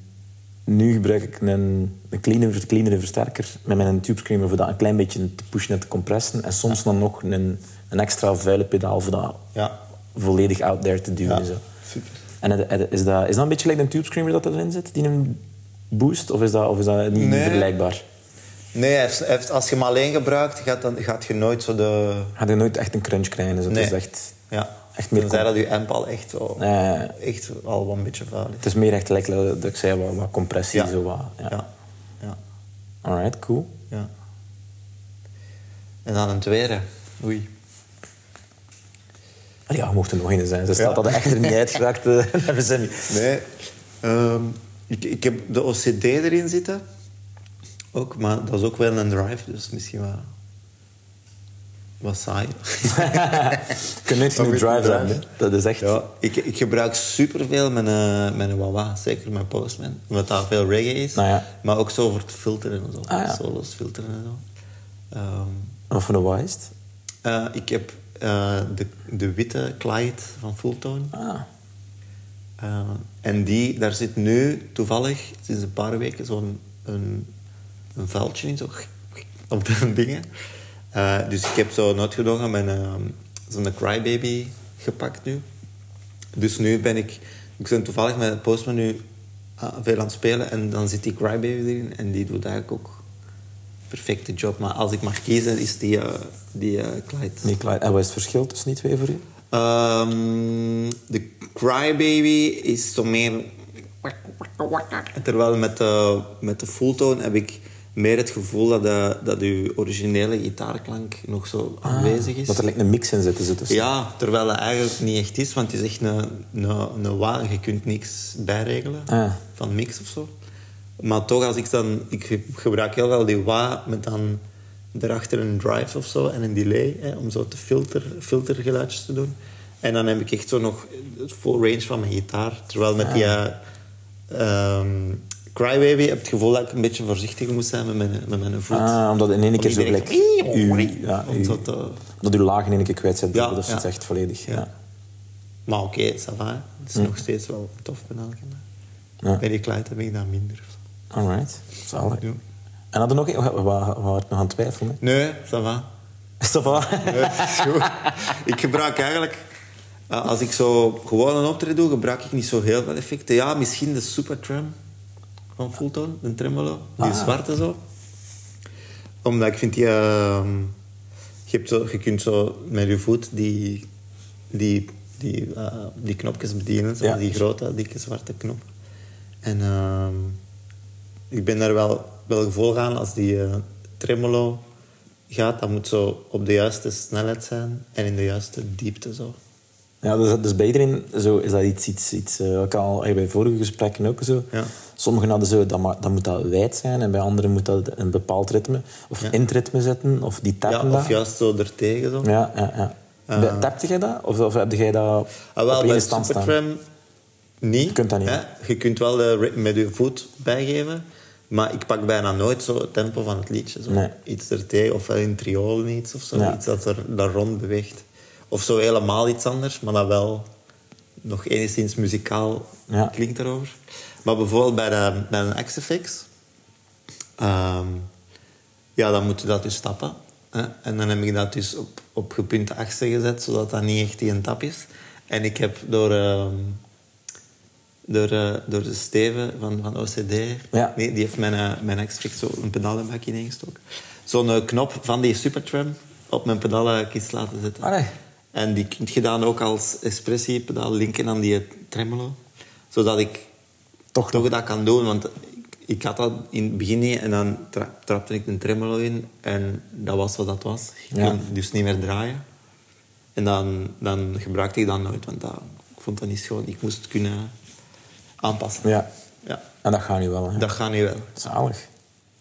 nu gebruik ik een, een versterker met mijn Tube Screamer voor dat een klein beetje te pushen en te compressen. En soms dan nog een, een extra vuile pedaal voor dat Ja, volledig out there te duwen. ja Zo. super. En is dat, is dat een beetje like een Tube Screamer dat erin zit, die een boost? Of is dat, of is dat niet Nee. vergelijkbaar? Nee, als je hem alleen gebruikt, gaat, dan, gaat je nooit zo de... Ga je nooit echt een crunch krijgen. Dus het Nee. is echt, Ja, echt meer... Tenzij dat je amp al echt, zo, echt al wel een beetje vuil is. het is meer echt like, dat ik zei, wat, wat compressie. Ja. Zo wat, ja. Ja. ja, Alright, cool. ja. En dan een tweede. Oei. Allee, ja, je mocht er nog in zijn. Ze staat dat echt er niet uitgeraakt. eh. Nee. ehm, ik, ik heb de OCD erin zitten. Ook, maar dat is ook wel een drive, dus misschien wat, wat saai. Drives drive. hè. Dat is echt... Ja, ik, ik gebruik superveel een, met een Wawa, zeker met Postman, omdat dat veel reggae is. Nou ja. Maar ook zo voor het filteren en zo, Ah, ja. solos filteren en zo. Ehm, Wat voor is het? eh, ik heb eh, de, de witte Clyde van Fulltone. Ah. Eh, en die, daar zit nu toevallig sinds een paar weken zo'n een, een veldje in, zo op de dingen. Eh, dus ik heb zo noodgedwongen mijn uh, zo'n crybaby gepakt nu. Dus nu ben ik, ik ben toevallig met het postmenu uh, veel aan het spelen en dan zit die crybaby erin en die doet eigenlijk ook perfecte job. Maar als ik mag kiezen, is die, uh, die uh, Clyde. Die Clyde. En wat is het verschil tussen die twee voor u? Um, de Crybaby is zo meer... Terwijl met de, met de fulltone heb ik meer het gevoel dat, de, dat uw originele gitaarklank nog zo aanwezig is. Dat er like, een mix in zit. Dus. Ja, terwijl het eigenlijk niet echt is, want het is echt een, een, een wa. Je kunt niks bijregelen Ah. van mix of zo. Maar toch, als ik dan... Ik gebruik heel wel die wa met dan erachter een drive of zo en een delay, hè, om zo te filter, filtergeluidjes te doen. En dan heb ik echt zo nog het full range van mijn gitaar. Terwijl met die uh, um, Crybaby heb het gevoel dat ik een beetje voorzichtig moet zijn met mijn, met mijn voet. Ah, omdat in één keer zo gelijk... ja, te- omdat uw lagen in één keer kwijt zijn. Ja, dat is ja. het echt volledig. Ja. Maar oké, ça va. Het is nog steeds wel tof met elke. Ja. Bij die heb ik dat minder. Alright. Zalig. Ja. En hadden nog... Waar, waar, waar het nog aan twijfelen? Nee, ça va. Is waar? Nee, is goed. ik gebruik eigenlijk... eh, Als ik zo gewoon een optreden doe, gebruik ik niet zo heel veel effecten. Ja, misschien de Supertram van Fulltone, de tremolo. Die Ah. zwarte zo. Omdat ik vind die... ehm, je, hebt zo, je kunt zo met je voet die, die, die, eh, die knopjes bedienen. Zo, Ja. Die grote, dikke zwarte knop. En ehm, ik ben daar wel, wel gevoelig aan als die eh, tremolo gaat. Dat moet zo op de juiste snelheid zijn en in de juiste diepte. Zo. Ja, dus, dus bij iedereen zo, is dat iets, iets, iets eh, ook al eh, bij vorige gesprekken ook zo. Ja. Sommigen hadden zo, dat, moet dat wijd zijn en bij anderen moet dat een bepaald ritme of Ja. in het ritme zetten of die Ja, tappen dat. of juist zo ertegen. Zo. Ja, ja, ja. Bij- Tapte jij dat? Of, of heb jij dat Ah, wel, op bij stand staan? Niet. Je kunt dat niet. Hè? Je kunt wel de ritme met je voet bijgeven. Maar ik pak bijna nooit zo het tempo van het liedje. Zo. Nee. Iets ertegen, of wel in triolen iets of zo. Ja. Iets dat er daar rond beweegt. Of zo helemaal iets anders, maar dat wel nog enigszins muzikaal Ja. klinkt erover. Maar bijvoorbeeld bij, de, bij een XFX... ehm, ja, dan moet je dat dus stappen. Hè? En dan heb ik dat dus op, op gepunte achtste gezet, zodat dat niet echt die een tap is. En ik heb door, ehm, door, eh, door de Steven van, van OCD... Ja. Die, die heeft mijn, eh, mijn X-Fix zo een pedalenbak ineengestoken. Zo'n eh, knop van die Supertram op mijn pedalenkist laten zetten. Allee. En die kun je dan ook als expressiepedaal linken aan die tremolo. Zodat ik Toch toch dat kan doen. Want ik, ik had dat in het begin niet en dan tra trapte ik een tremolo in en dat was wat dat was. Ik Ja. kon dus niet meer draaien. En dan, dan gebruikte ik dat nooit, want dat, ik vond dat niet schoon. Ik moest het kunnen aanpassen. Ja. Ja, En dat gaat nu wel. Hè? dat gaat nu wel. Zalig.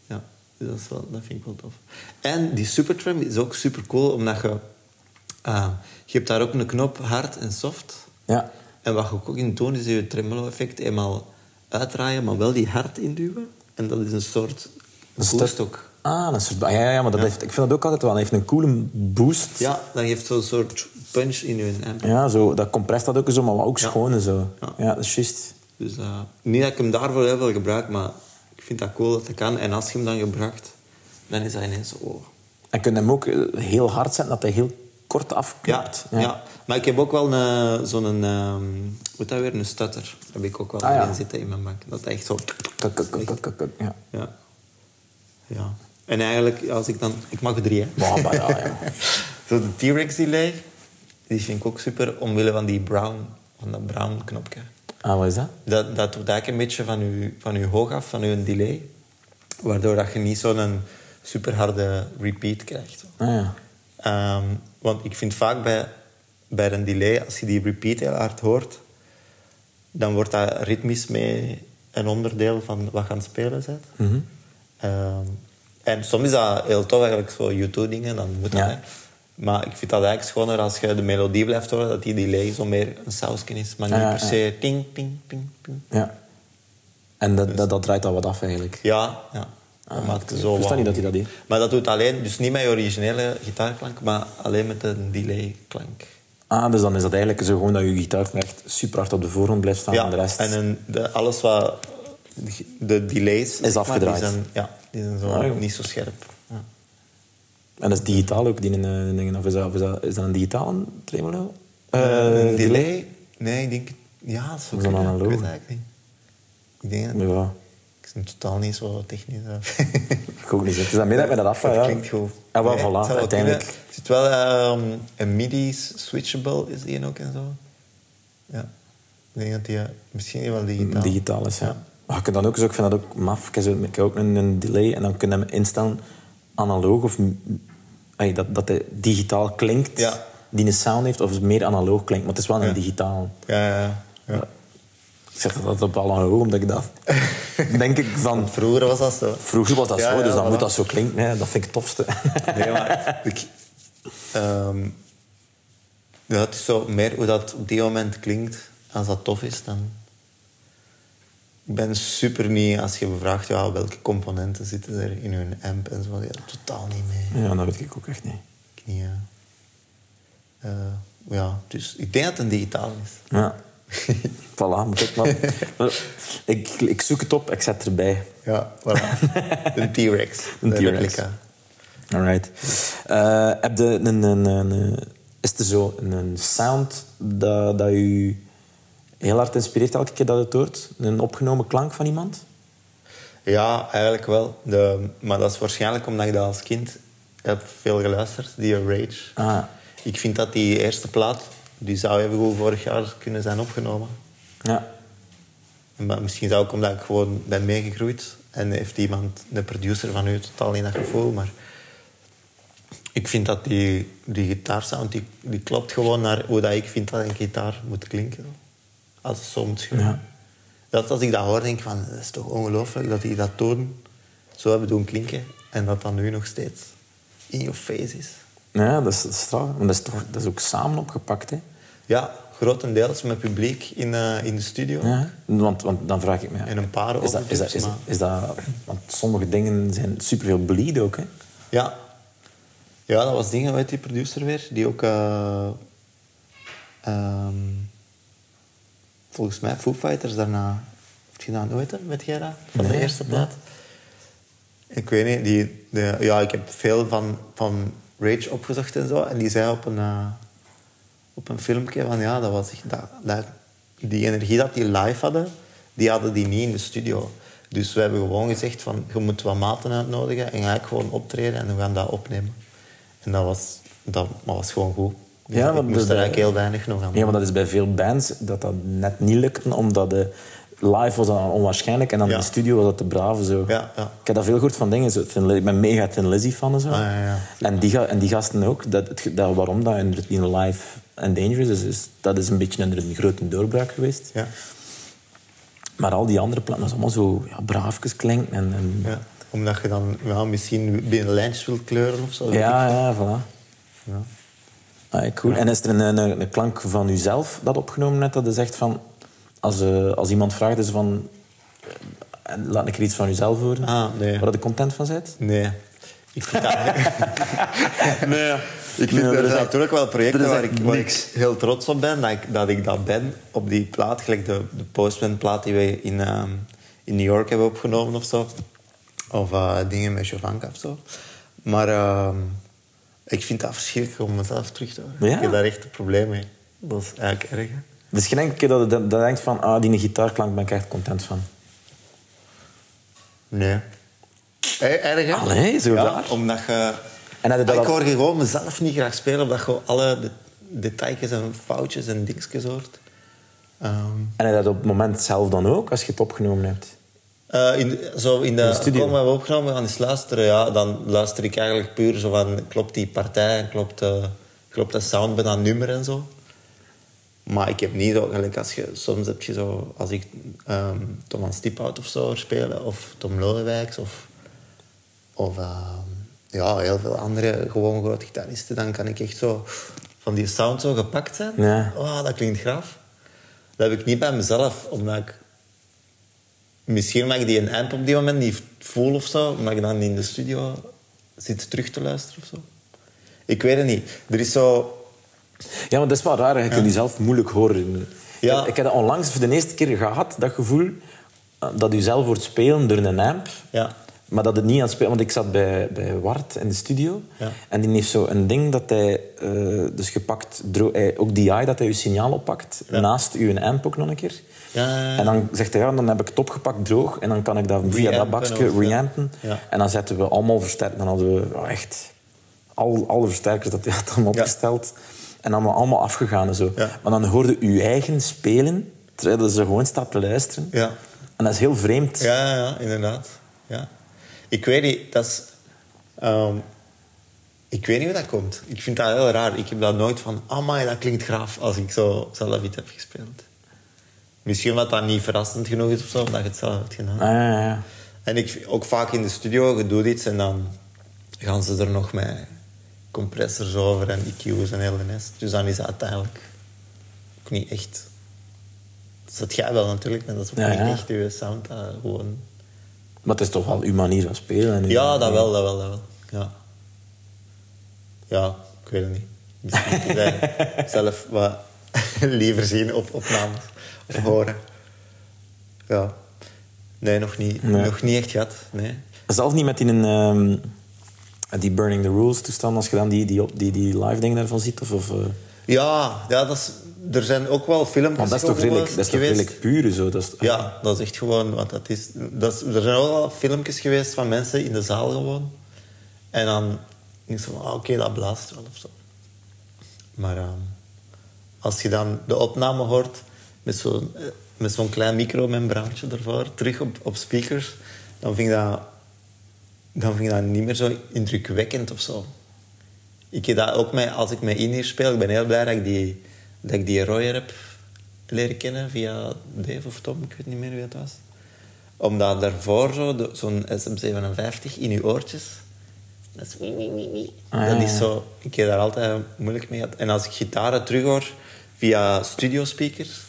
Ja, dus dat, is wel, dat vind ik wel tof. En die Supertram is ook super cool, omdat je... ah, je hebt daar ook een knop hard en soft. Ja. En wat je ook in toont is je tremolo-effect eenmaal uitdraaien, maar wel die hard induwen. En dat is een soort ook. Ah, een soort... ah, Ja, ja, maar dat heeft, ik vind dat ook altijd wel. Dat heeft een coole boost. Ja, dat geeft zo'n soort punch in je amp. Ja, zo, dat compress dat ook zo, maar ook Ja. schoon en zo. Ja. Ja, dat is juist. Dus eh, niet dat ik hem daarvoor heel veel gebruik, maar ik vind dat cool dat dat kan. En als je hem dan gebruikt, dan is dat ineens zo... Oh. En kun je hem ook eh, heel hard zetten, dat hij heel kort Ja, afknapt. ja. maar ik heb ook wel een, zo'n... ehm, hoe heet dat weer? Een stutter. Heb ik ook wel Ah, ja. zitten in mijn bak. Dat echt zo... Ja. Ja. Ja. En eigenlijk, als ik dan... Ik mag er drie, hè. Maar, maar ja, ja. Zo de T-Rex delay, die vind ik ook super omwille van die brown, van dat brown knopje. Ah, wat is dat? Dat, dat doet eigenlijk een beetje van je, van uw hoog af, van uw delay. Waardoor dat je niet zo'n super harde repeat krijgt. Ah, ja. Ehm, want ik vind vaak bij, bij een delay, als je die repeat heel hard hoort, dan wordt dat ritmisch mee een onderdeel van wat je aan het spelen bent. Mhm. Ehm, en soms is dat heel tof, eigenlijk zo YouTube-dingen, dan moet dat. Ja. Maar ik vind dat eigenlijk schoner als je de melodie blijft horen, dat die delay zo meer een sausje is, maar niet Ja, per se ting, ting, ting, ting. ja. En dat, dat, dat draait al wat af eigenlijk. Ja, ja. Dat Ah, maakt Ik niet dat hij dat deed. Maar dat doet alleen, dus niet met je originele gitaarklank, maar alleen met een delay-klank. Ah, dus dan is dat eigenlijk zo gewoon dat je gitaar echt super hard op de voorgrond blijft staan. Ja, en de rest... en een, de, alles wat... De delays... maar, afgedraaid. Die zijn, ja, die zijn zo Ah, niet zo scherp. Ja. En dat is digitaal ook, die eh, dingen. Of is dat, is dat, is dat een digitale tremolo? Eh, een delay? Nee, ik denk... Ja, dat is Of is dat ook analoog? Ik weet het eigenlijk niet. Ik denk dat... Ja, Ik ben totaal niet zo technisch. ik ook niet. Het is dat meer dat me dat ja. klinkt goed. Ja, wel, Nee, het voilà, wel uiteindelijk. Er zit wel ehm, een MIDI switchable is die ook en zo. Ja. Ik denk dat die eh, misschien wel digitaal. Digitaal is, ja. Maar je kunt dan ook, zo, ik vind dat ook maf. Ik heb, zo, ook een, een delay en dan kun je hem instellen analoog of dat, dat hij digitaal klinkt, Ja. die een sound heeft, of meer analoog klinkt. Maar het is wel een Ja. digitaal. Ja, ja, ja. Ik zeg dat op analoog, omdat ik dat... denk ik van... Vroeger was dat zo. Vroeger was dat Ja, zo, dus dan voilà. moet dat zo klinken. hè. Dat vind ik het tofste. Nee, maar ik, ehm, ja, het is zo meer hoe dat op die moment klinkt. Als dat tof is, dan... Ik ben super niet als je me vraagt ja, welke componenten zitten er in hun amp en zo. Ja, totaal niet mee. ja, dat weet ik ook echt niet. Ik niet, ja. Eh, ja, dus ik denk dat het een digitaal is. Ja. voilà, moet ik maar... ik, ik zoek het op, ik zet erbij. Ja, voilà. een T-Rex. Een de T-Rex. Alright. Eh, heb je een, een, een, is er zo een, sound dat, dat je heel hard inspireert elke keer dat het hoort? Een opgenomen klank van iemand? Ja, eigenlijk wel. De, maar dat is waarschijnlijk omdat ik dat als kind heb veel geluisterd, die Rage. Ah, Ik vind dat die eerste plaat, die zou even goed vorig jaar kunnen zijn opgenomen. ja. Maar misschien zou ik omdat ik gewoon ben meegegroeid en heeft iemand, de producer van u, totaal niet dat gevoel. Maar ik vind dat die, die gitaarsound, die, die klopt gewoon naar hoe dat ik vind dat een gitaar moet klinken. Als schudden. Ja. Dat als ik dat hoor, denk ik van, dat is toch ongelooflijk dat die dat toen zo hebben doen klinken. En dat dat nu nog steeds in your face is. Ja, dat is, dat is straf. Maar dat is, toch, dat is ook samen opgepakt, hè? Ja, grotendeels met publiek in, eh, in de studio. Ja. Want, want dan vraag ik me... En een paar is dat, is, dat, is, dat... Want sommige dingen zijn superveel bleed ook, hè? Ja. Ja, dat was dingen, weet die producer weer, die ook... eh, ehm, volgens mij Foo Fighters daarna... Je dat nooit, hè, met dat? Van de Nee, eerste plaat? Ik weet niet, die, de, ja, ik heb veel van, van Rage opgezocht en zo. En die zei op een, eh, op een filmpje van, ja, dat was echt... Dat, dat, die energie dat die live hadden, die hadden die niet in de studio. Dus we hebben gewoon gezegd van, je moet wat maten uitnodigen en ga ik gewoon optreden en we gaan dat opnemen. En dat was, dat, dat was gewoon goed. Ja, ik moest er eigenlijk heel weinig nog aan Ja, maar dat is bij veel bands dat dat net niet lukte, omdat de live was dat onwaarschijnlijk en dan Ja. in de studio was dat te brave zo. Ja, ja. Ik heb dat veel gehoord van dingen. Zo. Thin Ik ben mega Tin Lizzy fan en zo. Ah, ja, ja. En, die, en die gasten ook. Dat, dat, waarom dat in, in live en dangerous is, is, dat is een beetje een, grote doorbraak geweest. Ja, Maar al die andere platen, dat is allemaal zo ja, braafjes klinken. En, en, ja. Omdat je dan ja, misschien binnen lijntjes wilt kleuren of zo. ja, ja, voilà. Ja. Ah, cool. En is er een, een, een klank van uzelf dat opgenomen net? Dat is echt van... Als, eh, als iemand vraagt, is van... eh, Laat ik er iets van uzelf horen. Ah, nee. Waar je content van bent? Nee. Ik vind dat... nee. Ik vind, Nee, er is zijn natuurlijk wel projecten waar ik, waar niks. ik heel trots op ben. Dat ik dat, ik dat ben op die plaat. Gelijk de, de Postman-plaat die wij in, ehm, in New York hebben opgenomen of zo. Of eh, dingen met Jovanka of zo. Maar ehm, ik vind dat verschrikkelijk om mezelf terug te horen. Ja? Ik heb daar echt een probleem mee. Dat is eigenlijk erg. hè. Dus geen enkele keer dat je dat, dat denkt van... Ah, die gitaarklank ben ik echt content van. Nee. Hey, erg, hè? Allee, zo ja, raar. Omdat je... En dat ik hoor gewoon mezelf niet graag spelen, omdat je alle de, detailjes en foutjes en dingetjes hoort. Ehm, En dat op het moment zelf dan ook, als je het opgenomen hebt? eh, in, zo in de, de studio? We hebben opgenomen, we gaan eens luisteren. Ja, dan luister ik eigenlijk puur zo van... Klopt die partij, klopt, eh, klopt de sound bij dat nummer en zo. Maar ik heb niet zo... Gelijk als je, soms heb je zo... Als ik ehm Thomas Stiphout of zo hoor spelen, of Tom Lodewijks, of... Of ehm, ja, heel veel andere gewoon grote gitaristen. Dan kan ik echt zo van die sound zo gepakt zijn. Ja. Oh, dat klinkt graaf. Dat heb ik niet bij mezelf, omdat ik... Misschien mag ik die een amp op die moment niet voel of zo, omdat ik dan in de studio zit terug te luisteren of zo. Ik weet het niet. Er is zo... Ja, maar dat is wel raar. Je kunt jezelf moeilijk horen. Ja. Ik, ik heb dat onlangs voor de eerste keer gehad, dat gevoel, eh, dat je zelf wordt spelen door een amp. Ja. Maar dat het niet aan het spelen... Want ik zat bij, bij Wart in de studio. Ja. En die heeft zo een ding dat hij... eh, dus gepakt... dro- hij- ook DI, dat hij je signaal oppakt. Ja. Naast uw amp ook nog een keer. Ja. En dan zegt hij, ja, dan heb ik het opgepakt droog. En dan kan ik dat via dat bakje reampen. En dan zetten we allemaal versterkt. Dan hadden we echt... Al, alle versterkers dat hij had dan opgesteld. En dan allemaal afgegaan en zo. Ja. Maar dan hoorde je eigen spelen, terwijl ze gewoon staat te luisteren. Ja. En dat is heel vreemd. Ja, ja, ja, inderdaad. Ja. Ik weet niet, dat is... ehm, ik weet niet hoe dat komt. Ik vind dat heel raar. Ik heb dat nooit van... Amai, dat klinkt graaf als ik zo zelf iets heb gespeeld. Misschien omdat dat niet verrassend genoeg is of zo, omdat je het zelf hebt gedaan. Ah, ja, ja. En ik, ook vaak in de studio, je doet iets en dan gaan ze er nog met compressors over en EQ's en heel de nest. Dus dan is dat uiteindelijk ook niet echt... Dat zat jij wel natuurlijk, maar dat is ook Ja, niet ja. echt je sound. dat gewoon... Maar het is toch wel uw manier van spelen. En Ja, dat wel, dat wel, dat wel. Ja, ja ik weet het niet. Misschien zelf wat liever zien op opnames of horen. Ja. Nee, nog niet, Nee. nog niet echt gehad. Nee. Zelf niet met die, ehm, die Burning the Rules toestand, als je dan die, die, die, die live dingen daarvan ziet. Of, of, eh, Ja, ja dat is, er zijn ook wel filmpjes want dat is toch redelijk, dat is toch redelijk puur zo. Dat is, Ja, dat is echt gewoon wat dat is. Dat is er zijn ook wel filmpjes geweest van mensen in de zaal gewoon. En dan denk je van, ah, oké, dat blaast wel of zo. Maar ehm, als je dan de opname hoort met zo'n eh, met zo'n klein micromembraantje ervoor, terug op, op speakers, dan vind, ik dat, dan vind ik dat niet meer zo indrukwekkend of zo. Ik heb dat ook met, als ik met in hier speel, ik ben heel blij dat ik die, dat ik die Royer heb leren kennen via Dave of Tom, ik weet niet meer wie het was. Omdat daarvoor zo, zo'n SM57 in je oortjes, dat is wie, wie, wie, wie. Ah, dat is zo, ik heb daar altijd moeilijk mee gehad. En als ik gitaren terughoor via studio speakers,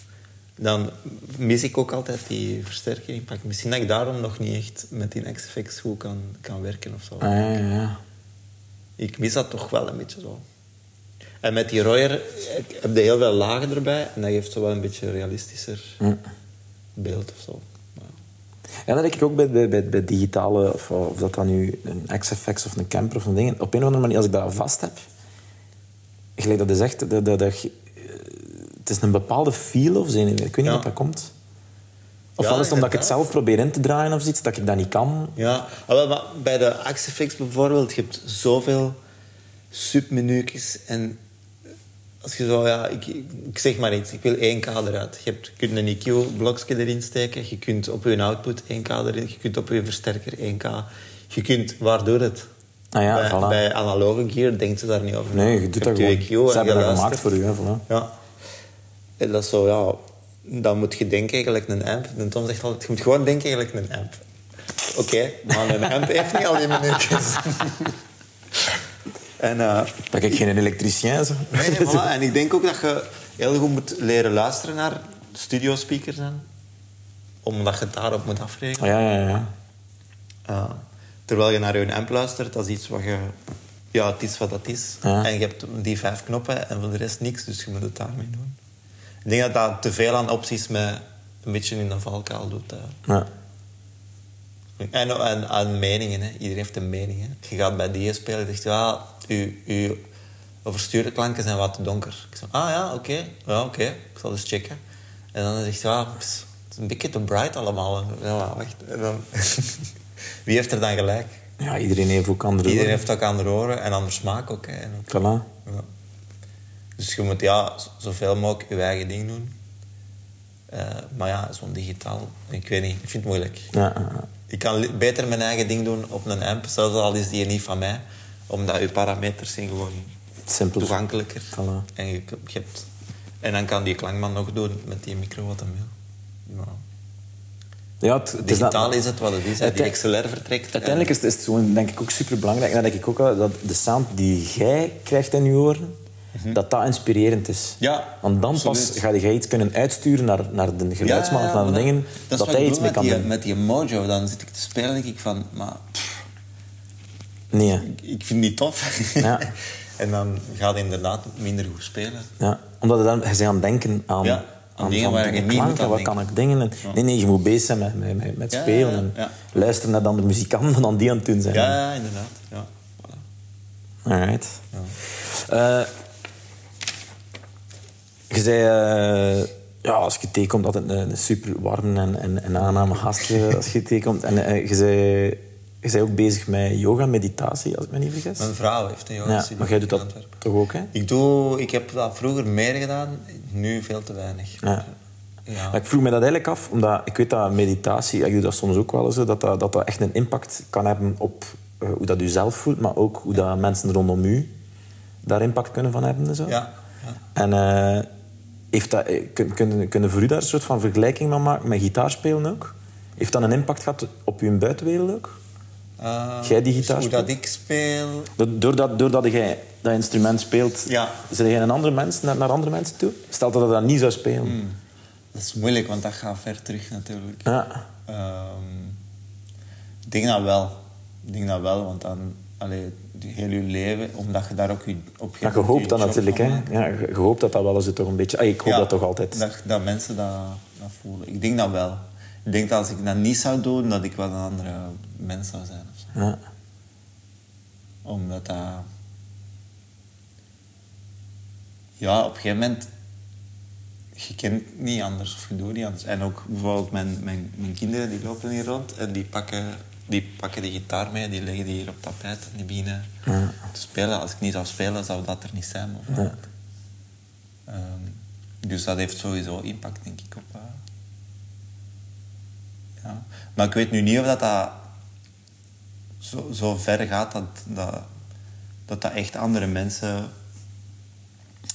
dan mis ik ook altijd die versterker impact. Misschien dat ik daarom nog niet echt met die XFX goed kan, kan werken of zo. Ah, ja, ja. Ik mis dat toch wel een beetje zo. En met die Royer heb je heel veel lagen erbij en dat geeft zo wel een beetje realistischer beeld of zo. Ja. Ja, dat denk ik ook bij, bij, bij, digitale, of, of dat dan nu een XFX of een camper of een ding. Op een of andere manier, als ik dat vast heb, gelijk dat is echt, dat, dat, dat het is een bepaalde feel of zo. Ik weet niet Ja. wat dat komt. Ofwel Ja, het omdat ik het zelf probeer in te draaien of zoiets, dat ik dat niet kan. Ja, ah, maar bij de Axifix bijvoorbeeld, je hebt zoveel submenu's en als je zo, ja, ik, ik zeg maar iets, ik wil 1K eruit. Je, hebt, je kunt een EQ-blokje erin steken, je kunt op je output 1K erin, je kunt op je versterker 1K. Je kunt, waar doet het? Ah ja, bij, voilà. bij analoge gear denkt ze daar niet over. Nee, je doet dat gewoon. EQ Ze en hebben dat gemaakt voor u, hè, voilà. Ja. En dat is zo, ja... Dan moet je denken eigenlijk een amp. En Tom zegt altijd, je moet gewoon denken eigenlijk een amp. Oké, maar een amp heeft niet al die minuutjes. en, eh, Dat ik geen elektricien ben. nee, nee, voilà. en ik denk ook dat je heel goed moet leren luisteren naar studiospeakers. dan. Omdat je het daarop moet afrekenen. Ja, ja, ja. Uh, terwijl je naar je amp luistert, dat is iets wat je... Ja, het is wat dat is. Ja. En je hebt die vijf knoppen en voor de rest niks, dus je moet het daarmee doen. Ik denk dat dat te veel aan opties met een beetje in de valkuil doet. uh. ja. En, en aan meningen, hè. iedereen heeft een mening. Hè. Je gaat bij die spelen en zegt, ja, uw, uw overstuurde klanken zijn wat te donker. Ik zeg, ah ja, oké, ja, oké, ik zal eens checken. En dan zegt hij, ja, pss, het is een beetje te bright allemaal. Ja, wacht. En dan, wie heeft er dan gelijk? ja, iedereen heeft ook andere Iedereen heeft ook andere oren en andere smaak ook. Hè. En ook Voilà. ja. Dus je moet ja, zoveel mogelijk je eigen ding doen. Eh, maar ja, zo'n digitaal, ik weet niet, ik vind het moeilijk. Ja. Ik kan beter mijn eigen ding doen op een amp, zelfs al is die niet van mij, omdat je parameters zijn gewoon Simpel. toegankelijker. Voilà. En, je, je hebt, en dan kan die klankman nog doen met die micro wat hem wil. Ja. Ja, het, het is dat- Digitaal is het wat het is, hè. die XLR vertrekt. Uiteindelijk is het, is het gewoon, denk ik ook super belangrijk. En dat denk ik ook dat de sound die jij krijgt in je oren, dat dat inspirerend is. Mhm. Ja, Want dan absoluut. pas ga je iets kunnen uitsturen naar, naar de geluidsman of naar de dingen, Dat, dat, hij iets mee kan die, doen. met die mojo. Dan zit ik te spelen en denk ik van... Maar, pff, Nee, ik, ik vind het niet tof. Ja. En dan gaat hij inderdaad minder goed spelen. Ja, omdat je dan, je bent aan het denken aan, Ja, aan dingen waar je niet klanken, wat denken. kan ik dingen. En, Nee, nee, je moet bezig zijn met, met, met, spelen. En luisteren naar dan de muzikanten dan die aan het doen zijn. Ja, ja inderdaad. Ja. Voilà. Je zei, eh, ja, als je tegenkomt, altijd een, een super warm en, en, en aangename gast eh, als je tegenkomt. En eh, je zei, je zei ook bezig met yoga, meditatie, als ik me niet vergis. Mijn vrouw heeft een yoga Ja, maar jij doet dat toch ook, hè? Ik, doe, ik heb dat vroeger meer gedaan, nu veel te weinig. Ja. Ja. Maar ik vroeg me dat eigenlijk af, omdat ik weet dat meditatie, ik doe dat soms ook wel eens, dat dat, dat, dat echt een impact kan hebben op hoe dat u zelf voelt, maar ook hoe dat mensen rondom u daar impact kunnen van hebben. En, zo. Ja, ja. en heeft dat, eh, kun, kun, kunnen voor u daar een soort van vergelijking van maken met gitaarspelen ook? Heeft dat een impact gehad op uw buitenwereld ook? Eh, Jij die gitaar dus hoe speelt? dat ik speel... Do- Doordat, doordat jij dat instrument speelt, Ja. zit jij een andere mens naar, naar andere mensen toe? Stel dat je dat niet zou spelen. Dat is moeilijk, want dat gaat ver terug natuurlijk. Ja. Ehm, ik denk dat wel. Ik denk dat wel, want dan... Allee, heel je leven, omdat je daar ook je, op Ja, je hoopt dat natuurlijk. Hè? Ja, je, je hoopt dat dat wel eens toch een beetje... Ah, ik hoop Ja, dat toch altijd. Dat, dat mensen dat, dat voelen. Ik denk dat wel. Ik denk dat als ik dat niet zou doen, dat ik wel een andere mens zou zijn. Of zo. Ja. Omdat dat... Ja, op een gegeven moment... Je kent niet anders of je doet niet anders. En ook bijvoorbeeld mijn, mijn, mijn kinderen, die lopen hier rond en die pakken, die pakken die gitaar mee, die leggen die hier op tapijt en die beginnen te spelen. Als ik niet zou spelen, zou dat er niet zijn. bijvoorbeeld. Ehm, dus dat heeft sowieso impact, denk ik, op... eh, ja. Maar ik weet nu niet of dat, dat zo, zo ver gaat dat dat, dat dat echt andere mensen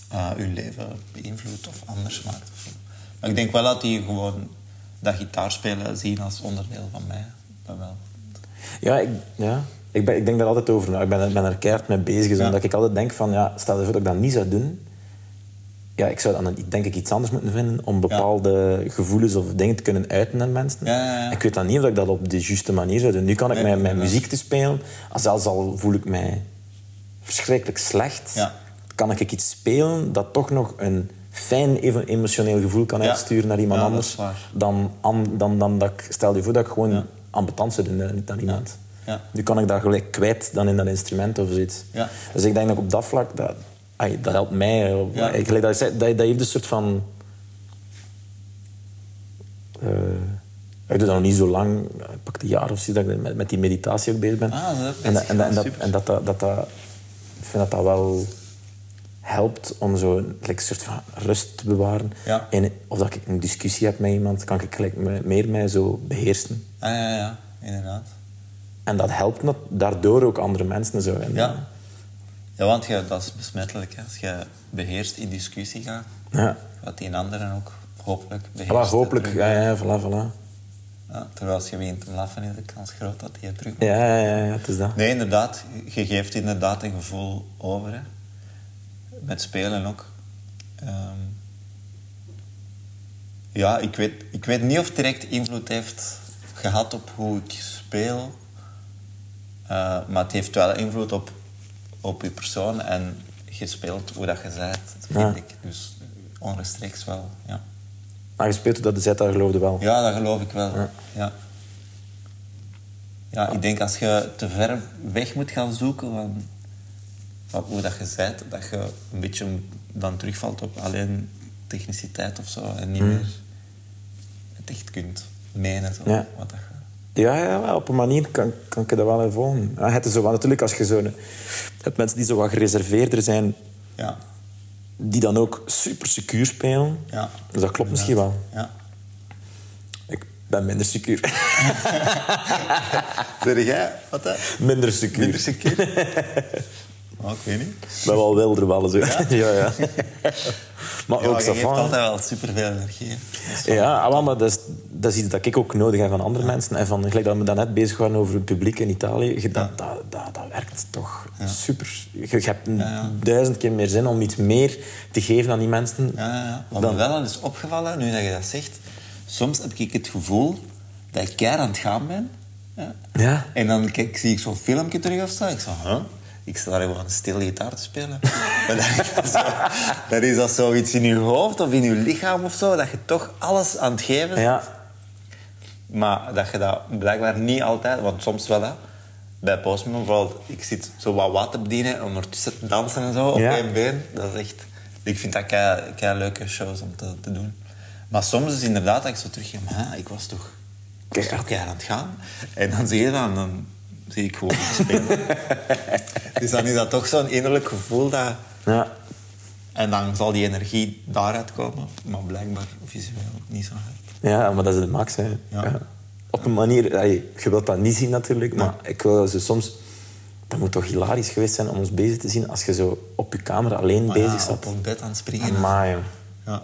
eh, hun leven beïnvloedt of anders maakt. Of. Maar ik denk wel dat die gewoon dat gitaarspelen zien als onderdeel van mij. Dat wel. Ja, ik, ja. Ik, ben, ik denk daar altijd over na. Ik ben, ben er keihard mee bezig. Ja. Omdat ik altijd denk van... Ja, stel je voor dat ik dat niet zou doen... Ja, ik zou dan denk ik iets anders moeten vinden om bepaalde gevoelens of dingen te kunnen uiten aan mensen. Ja. Ik weet dan niet of ik dat op de juiste manier zou doen. Nu kan ik Nee, inderdaad. muziek te spelen, als zelfs al voel ik mij verschrikkelijk slecht, Ja. kan ik iets spelen dat toch nog een fijn even- emotioneel gevoel kan uitsturen naar iemand anders. Dan, an- dan, dan dat ik, stel je voor dat ik gewoon doen naar, naar iemand. Ja. Nu kan ik dat gelijk kwijt dan in dat instrument of zoiets. Ja. Dus ik denk dat op dat vlak, dat, ai, dat helpt mij. eh, Ja. Ik, dat, dat, dat heeft een soort van... eh, ik doe dat nog niet zo lang, ik pak een jaar of zo, dat ik met, met die meditatie ook bezig ben. Ah, dat en, dat- en, dat- en, dat, dat, dat- ik vind dat dat wel helpt om zo een like, soort van rust te bewaren. Ja. En of dat ik een discussie heb met iemand, kan ik gelijk me- meer mij zo beheersen. Ah, ja, ja, inderdaad. En dat helpt dat, daardoor ook andere mensen. Zo. En, Ja. Ja, want je, dat is besmettelijk. Hè. Als je beheerst in discussie gaat, Ja. gaat die anderen ook hopelijk beheerst. Voilà, hopelijk. terug. Ja, ja, voilà, voilà. Ja, terwijl als je begint te lachen, is de kans groot dat hij het terug Ja, ja, ja, ja, het is dat. Nee, inderdaad. Je geeft inderdaad een gevoel over. Hè. Met spelen ook. Ehm, ja, ik weet, ik weet niet of het direct invloed heeft gehad op hoe ik speel. Eh, maar het heeft wel invloed op, op je persoon en je speelt hoe dat je bent, vind Ja. ik. Dus onrechtstreeks wel, ja. Maar je speelt dat de zet, dat geloofde wel. Ja, dat geloof ik wel. Ja. Ja. Ja. ik denk als je te ver weg moet gaan zoeken van, hoe dat je bent, dat je een beetje dan terugvalt op alleen techniciteit of zo en niet meer het echt kunt menen. Zo, Hmm. Ja. wat dat je... Ja, ja, op een manier kan, kan ik dat wel even volgen. Ja, het is zo, natuurlijk, als je zo... Je hebt mensen die zo wat gereserveerder zijn, Ja, die dan ook super secuur spelen. ja. Dus dat klopt misschien wel. Ja. Ik ben minder secuur. Zeg jij, wat hè? minder secuur. Minder secuur? oh, ik weet niet. Ben wel wilder wel zo. Ja, ja. Maar Ja, ook je zo geeft van. altijd wel superveel energie. Ja, ah, maar dat is, dat is iets dat ik ook nodig heb van andere mensen. En van, gelijk dat we daarnet bezig waren over het publiek in Italië. Dat, dat, dat, dat werkt toch super. Je, je hebt ja. duizend keer meer zin om iets meer te geven aan die mensen. Ja, ja, ja. Wat Dan- me wel al is opgevallen, nu dat je dat zegt... Soms heb ik het gevoel dat ik keihard aan het gaan ben. Ja. Ja. En dan kijk, zie ik zo'n filmpje terug of zo. Ik zo, huh? Ik sta daar gewoon stil gitaar te spelen. maar dan is, dat zo, dan is dat zoiets in je hoofd of in je lichaam of zo, dat je toch alles aan het geven bent. Ja. Maar dat je dat blijkbaar niet altijd, want soms wel hè. Bij Postman bijvoorbeeld, ik zit zo wat wat te bedienen om ertussen te dansen en zo op Ja. één been. Dat is echt... Ik vind dat kei, kei leuke shows om te, te doen. Maar soms is het inderdaad dat ik zo terug maar ik was toch, ik was toch keihard aan het gaan. En dan zie je dat en dan zie ik gewoon iets spelen. dus dan is dat toch zo'n innerlijk gevoel dat... Ja. En dan zal die energie daaruit komen, maar blijkbaar visueel niet zo hard. Ja, maar dat is de max. Hè. Ja. Ja. Op een manier, allee, je wilt dat niet zien natuurlijk, maar ik wil zo soms... Dat moet toch hilarisch geweest zijn om ons bezig te zien als je zo op je kamer alleen Maar bezig ja, zat. op een bed aan het springen. Amai, joh. Ja.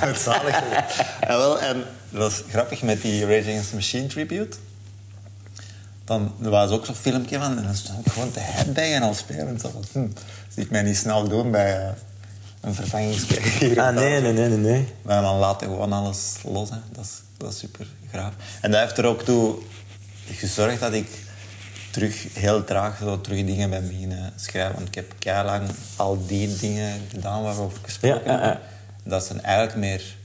dat is zalig. En, wel, en dat was grappig met die Rage Against the Machine tribute. Dan er was ook zo'n filmpje van en dan stond ik gewoon te headbangen al spelen. Zo hm, zie ik mij niet snel doen bij eh, een vervangingsspeler hier. Ah, nee, nee, nee, nee, nee. Maar dan laat hij gewoon alles los. Hè. Dat, is, dat is super graaf. En dat heeft er ook toe gezorgd dat ik terug heel traag zo terug dingen ben beginnen schrijven. Want ik heb lang al die dingen gedaan waarover ik gesproken Ja, heb. Dat zijn eigenlijk meer,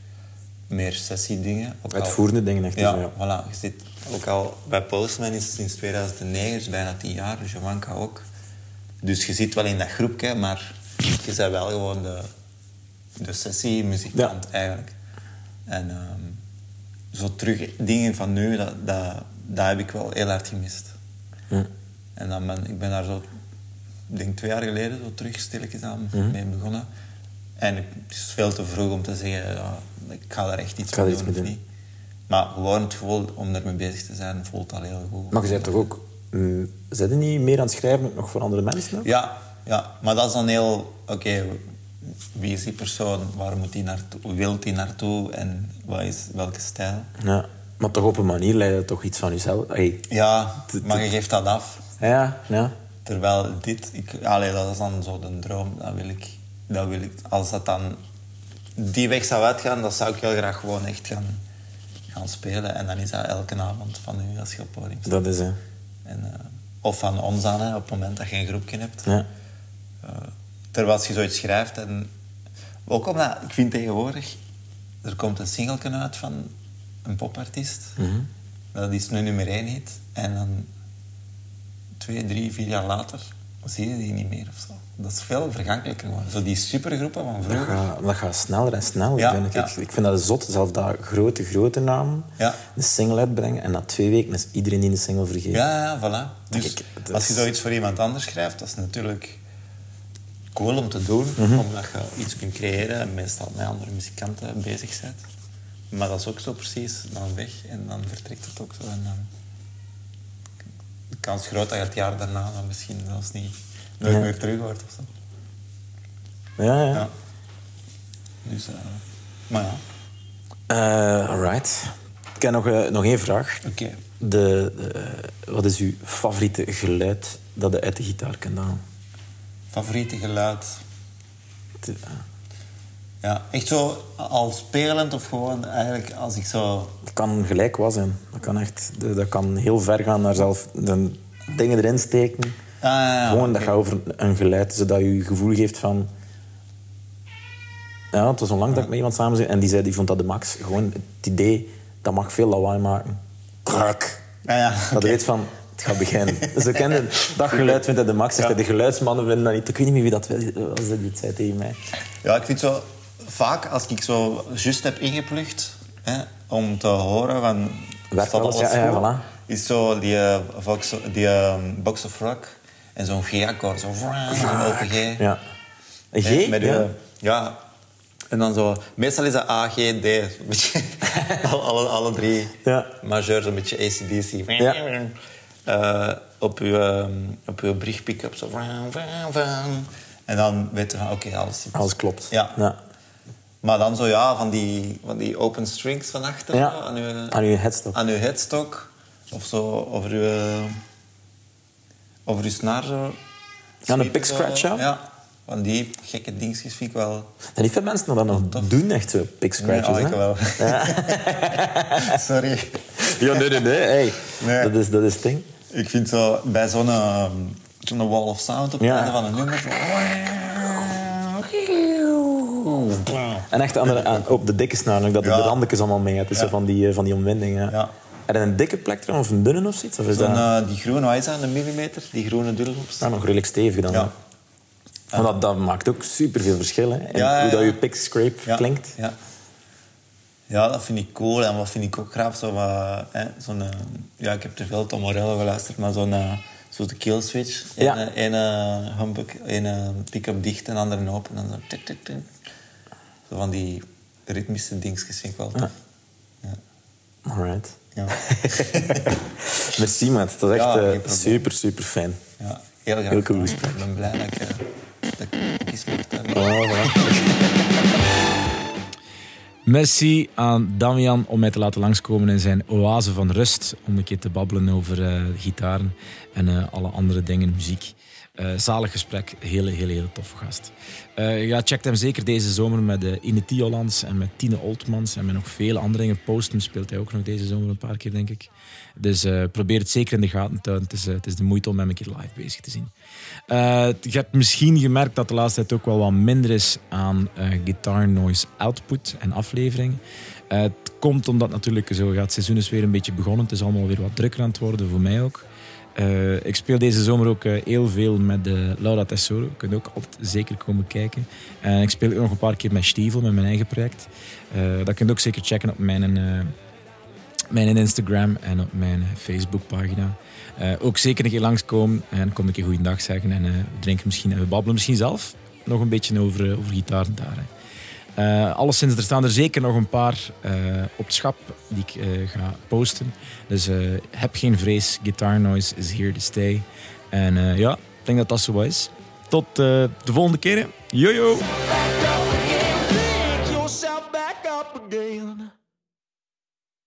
meer sessiedingen. Uitvoerende dingen echt. Ja, dus, ja. voilà. Je zit ook al bij Postman is het sinds 2009, dus bijna tien jaar. Dus Jovanka ook. Dus je zit wel in dat groepje, maar je bent wel gewoon de, de sessiemuzikant eigenlijk. En ehm, zo terug dingen van nu, dat, dat, dat heb ik wel heel hard gemist. Hm. En dan ben, ik ben daar zo, denk twee jaar geleden, zo terug stilletjes aan Hm. mee begonnen. En het is veel te vroeg om te zeggen, ja, ik ga daar echt iets mee doen of niet. Maar gewoon het gevoel om ermee bezig te zijn, voelt al heel goed. Maar je bent toch ook... mm, Zijn niet meer aan het schrijven ook nog voor andere mensen? Ook? Ja, ja, maar dat is dan heel... Oké, wie is die persoon? Waar moet die naartoe? Hoe wil die naartoe? En wat is, welke stijl? Ja. Maar toch op een manier leidt het toch iets van jezelf. Hey. Ja, maar je geeft dat af. Ja, ja. Terwijl dit... Ik, allee, dat is dan zo de droom. Dat wil ik... Dat wil ik als dat dan die weg zou uitgaan, dan zou ik heel graag gewoon echt gaan, gaan spelen. En dan is dat elke avond van u als je op het podium staat. Dat is hè. En, eh, of van ons aan, hè, op het moment dat je een groepje hebt. Ja. Eh, terwijl je zoiets schrijft en... Ook omdat, ik vind tegenwoordig... Er komt een singeltje uit van een popartiest. Mhm. Dat is nu nummer één hit. En dan twee, drie, vier jaar later zie je die niet meer of zo. Dat is veel vergankelijker gewoon. Zo die supergroepen van Dat vroeger. gaat, dat gaat sneller en sneller, Ja, vind ik. ja. ik. Vind dat zot, zelfs dat grote, grote namen Ja. een single uitbrengen en na twee weken is iedereen die de single vergeten. Ja, ja, voilà. Dus dat als je zoiets voor iemand anders schrijft, dat is natuurlijk cool om te doen. Mhm. Omdat je iets kunt creëren en meestal met andere muzikanten bezig bent. Maar dat is ook zo precies dan weg en dan vertrekt het ook zo. En dan kans groot dat je het jaar daarna dan misschien zelfs niet nooit Ja. meer terug hoort of zo. ja. ja. Ja. Dus, eh, maar ja, Eh, alright. Ik heb nog, eh, nog één vraag. oké. De, de, wat is uw favoriete geluid dat je uit de gitaar kan halen? Favoriete geluid? Ja, echt zo al spelend of gewoon eigenlijk als ik zo Dat kan gelijk was zijn. Dat kan echt dat kan heel ver gaan naar zelf de dingen erin steken. Ah, ja, ja, Gewoon, dat gaat over een geluid, zodat je je gevoel geeft van... Ja, het was al lang dat ik met iemand samen zit en die zei, die vond dat de max. Gewoon het idee, dat mag veel lawaai maken. Krak. Ja, Dat weet van, het gaat beginnen. Ze kennen dat geluid, vindt hij de max. Zegt de geluidsmannen vinden dat niet. Ik weet niet meer wie dat was, dat zei tegen mij. Ja, ik vind zo vaak als ik zo juist heb ingeplucht hè, om te horen van Werkt alles? Ja, ja, goed, voilà. is zo die, eh, Vox, die eh, Box of Rock en zo'n G-akkoord, zo een open G. Ja. Een G? Hè, met ja. uw- ja. En dan zo, meestal is dat A, G, D. Een beetje, alle, alle, drie Ja. majeurs, een beetje ACDC. Ja. Eh, op uw, ehm, op uw brugpick-up zo. En dan weet je van, oké, alles zit. Alles klopt. Ja. ja. Maar dan zo ja, van die, van die open strings van achter Ja, aan, uw, aan uw headstock. aan uw headstock. Of zo over uw, over uw snaar zo. Ja, een pick scratch, ja. Ja, van die gekke dingetjes vind ik wel... En niet veel mensen dat nog doen, echt zo pick scratches. Nee, oh, ik hè? wel. Sorry. Ja, nee, nee, nee. Hey. Nee. Dat, is, dat is het ding. Ik vind zo, bij zo'n ehm, zo'n wall of sound op Ja. het einde van een nummer. Zo. En echt op de dikke snaar, ook dat Ja. de randjes allemaal mee hebt. Dus Ja. van die, eh, van die omwinding. Ja. Ja. En een dikke plek dan, of een dunne of zoiets? Of is dat eh, die groene, wat is dat, een millimeter? Die groene dubbelhops. nou, nog redelijk stevig dan? Ja. Want dat, dat maakt ook superveel verschil. Hè? in Ja, ja, Hoe dat ja. je pick scrape Ja. klinkt. Ja. ja, dat vind ik cool. En wat vind ik ook graag? Zo, wat, hè, zo'n, eh, ja, ik heb te veel Tom Morello geluisterd, maar zo'n zo de kill switch. Ja. Eén een, humbuck, een pick-up dicht en andere open. En dan zo, tik, tik, tik. Van die ritmische dingetjes vind ik wel tof. Ja. Alright. Ja. Merci, maat. Dat is echt Ja, eh, super, super fijn. Ja, heel graag. Heel cool. Ik ben blij dat ik, eh, dat ik iets mocht hebben. Oh, voilà. Merci aan Damian om mij te laten langskomen in zijn oase van rust. Om een keer te babbelen over eh, gitaren en eh, alle andere dingen, muziek. Eh, zalig gesprek, hele, hele, hele toffe gast. Eh ja, check hem zeker deze zomer met uh, Ine Tiolands en met Tine Oltmans en met nog vele andere dingen. Postum speelt hij ook nog deze zomer een paar keer, denk ik. Dus uh, probeer het zeker in de gaten te houden. Het is, uh, het is de moeite om hem een keer live bezig te zien. Uh, je hebt misschien gemerkt dat de laatste tijd ook wel wat minder is aan uh, guitar noise output en aflevering. Uh, het komt omdat natuurlijk zo, het seizoen is weer een beetje begonnen. Het is allemaal weer wat drukker aan het worden, voor mij ook. Uh, ik speel deze zomer ook uh, heel veel met uh, Laura Tesoro. Je kunt ook altijd zeker komen kijken. En ik speel ook nog een paar keer met Stiefel, met mijn eigen project. dat kun je ook zeker checken op mijn, mijn Instagram en op mijn Facebook-pagina. ook zeker een keer langskomen en kom een keer goeiedag zeggen. En drinken misschien en we babbelen misschien zelf nog een beetje over, over gitaar daar. Alles alleszins, er staan er zeker nog een paar uh, op het schap die ik eh, ga posten. Dus heb geen vrees, Guitar Noise is here to stay. En ja, ik denk dat dat zo is. Tot de volgende keer. Jojo!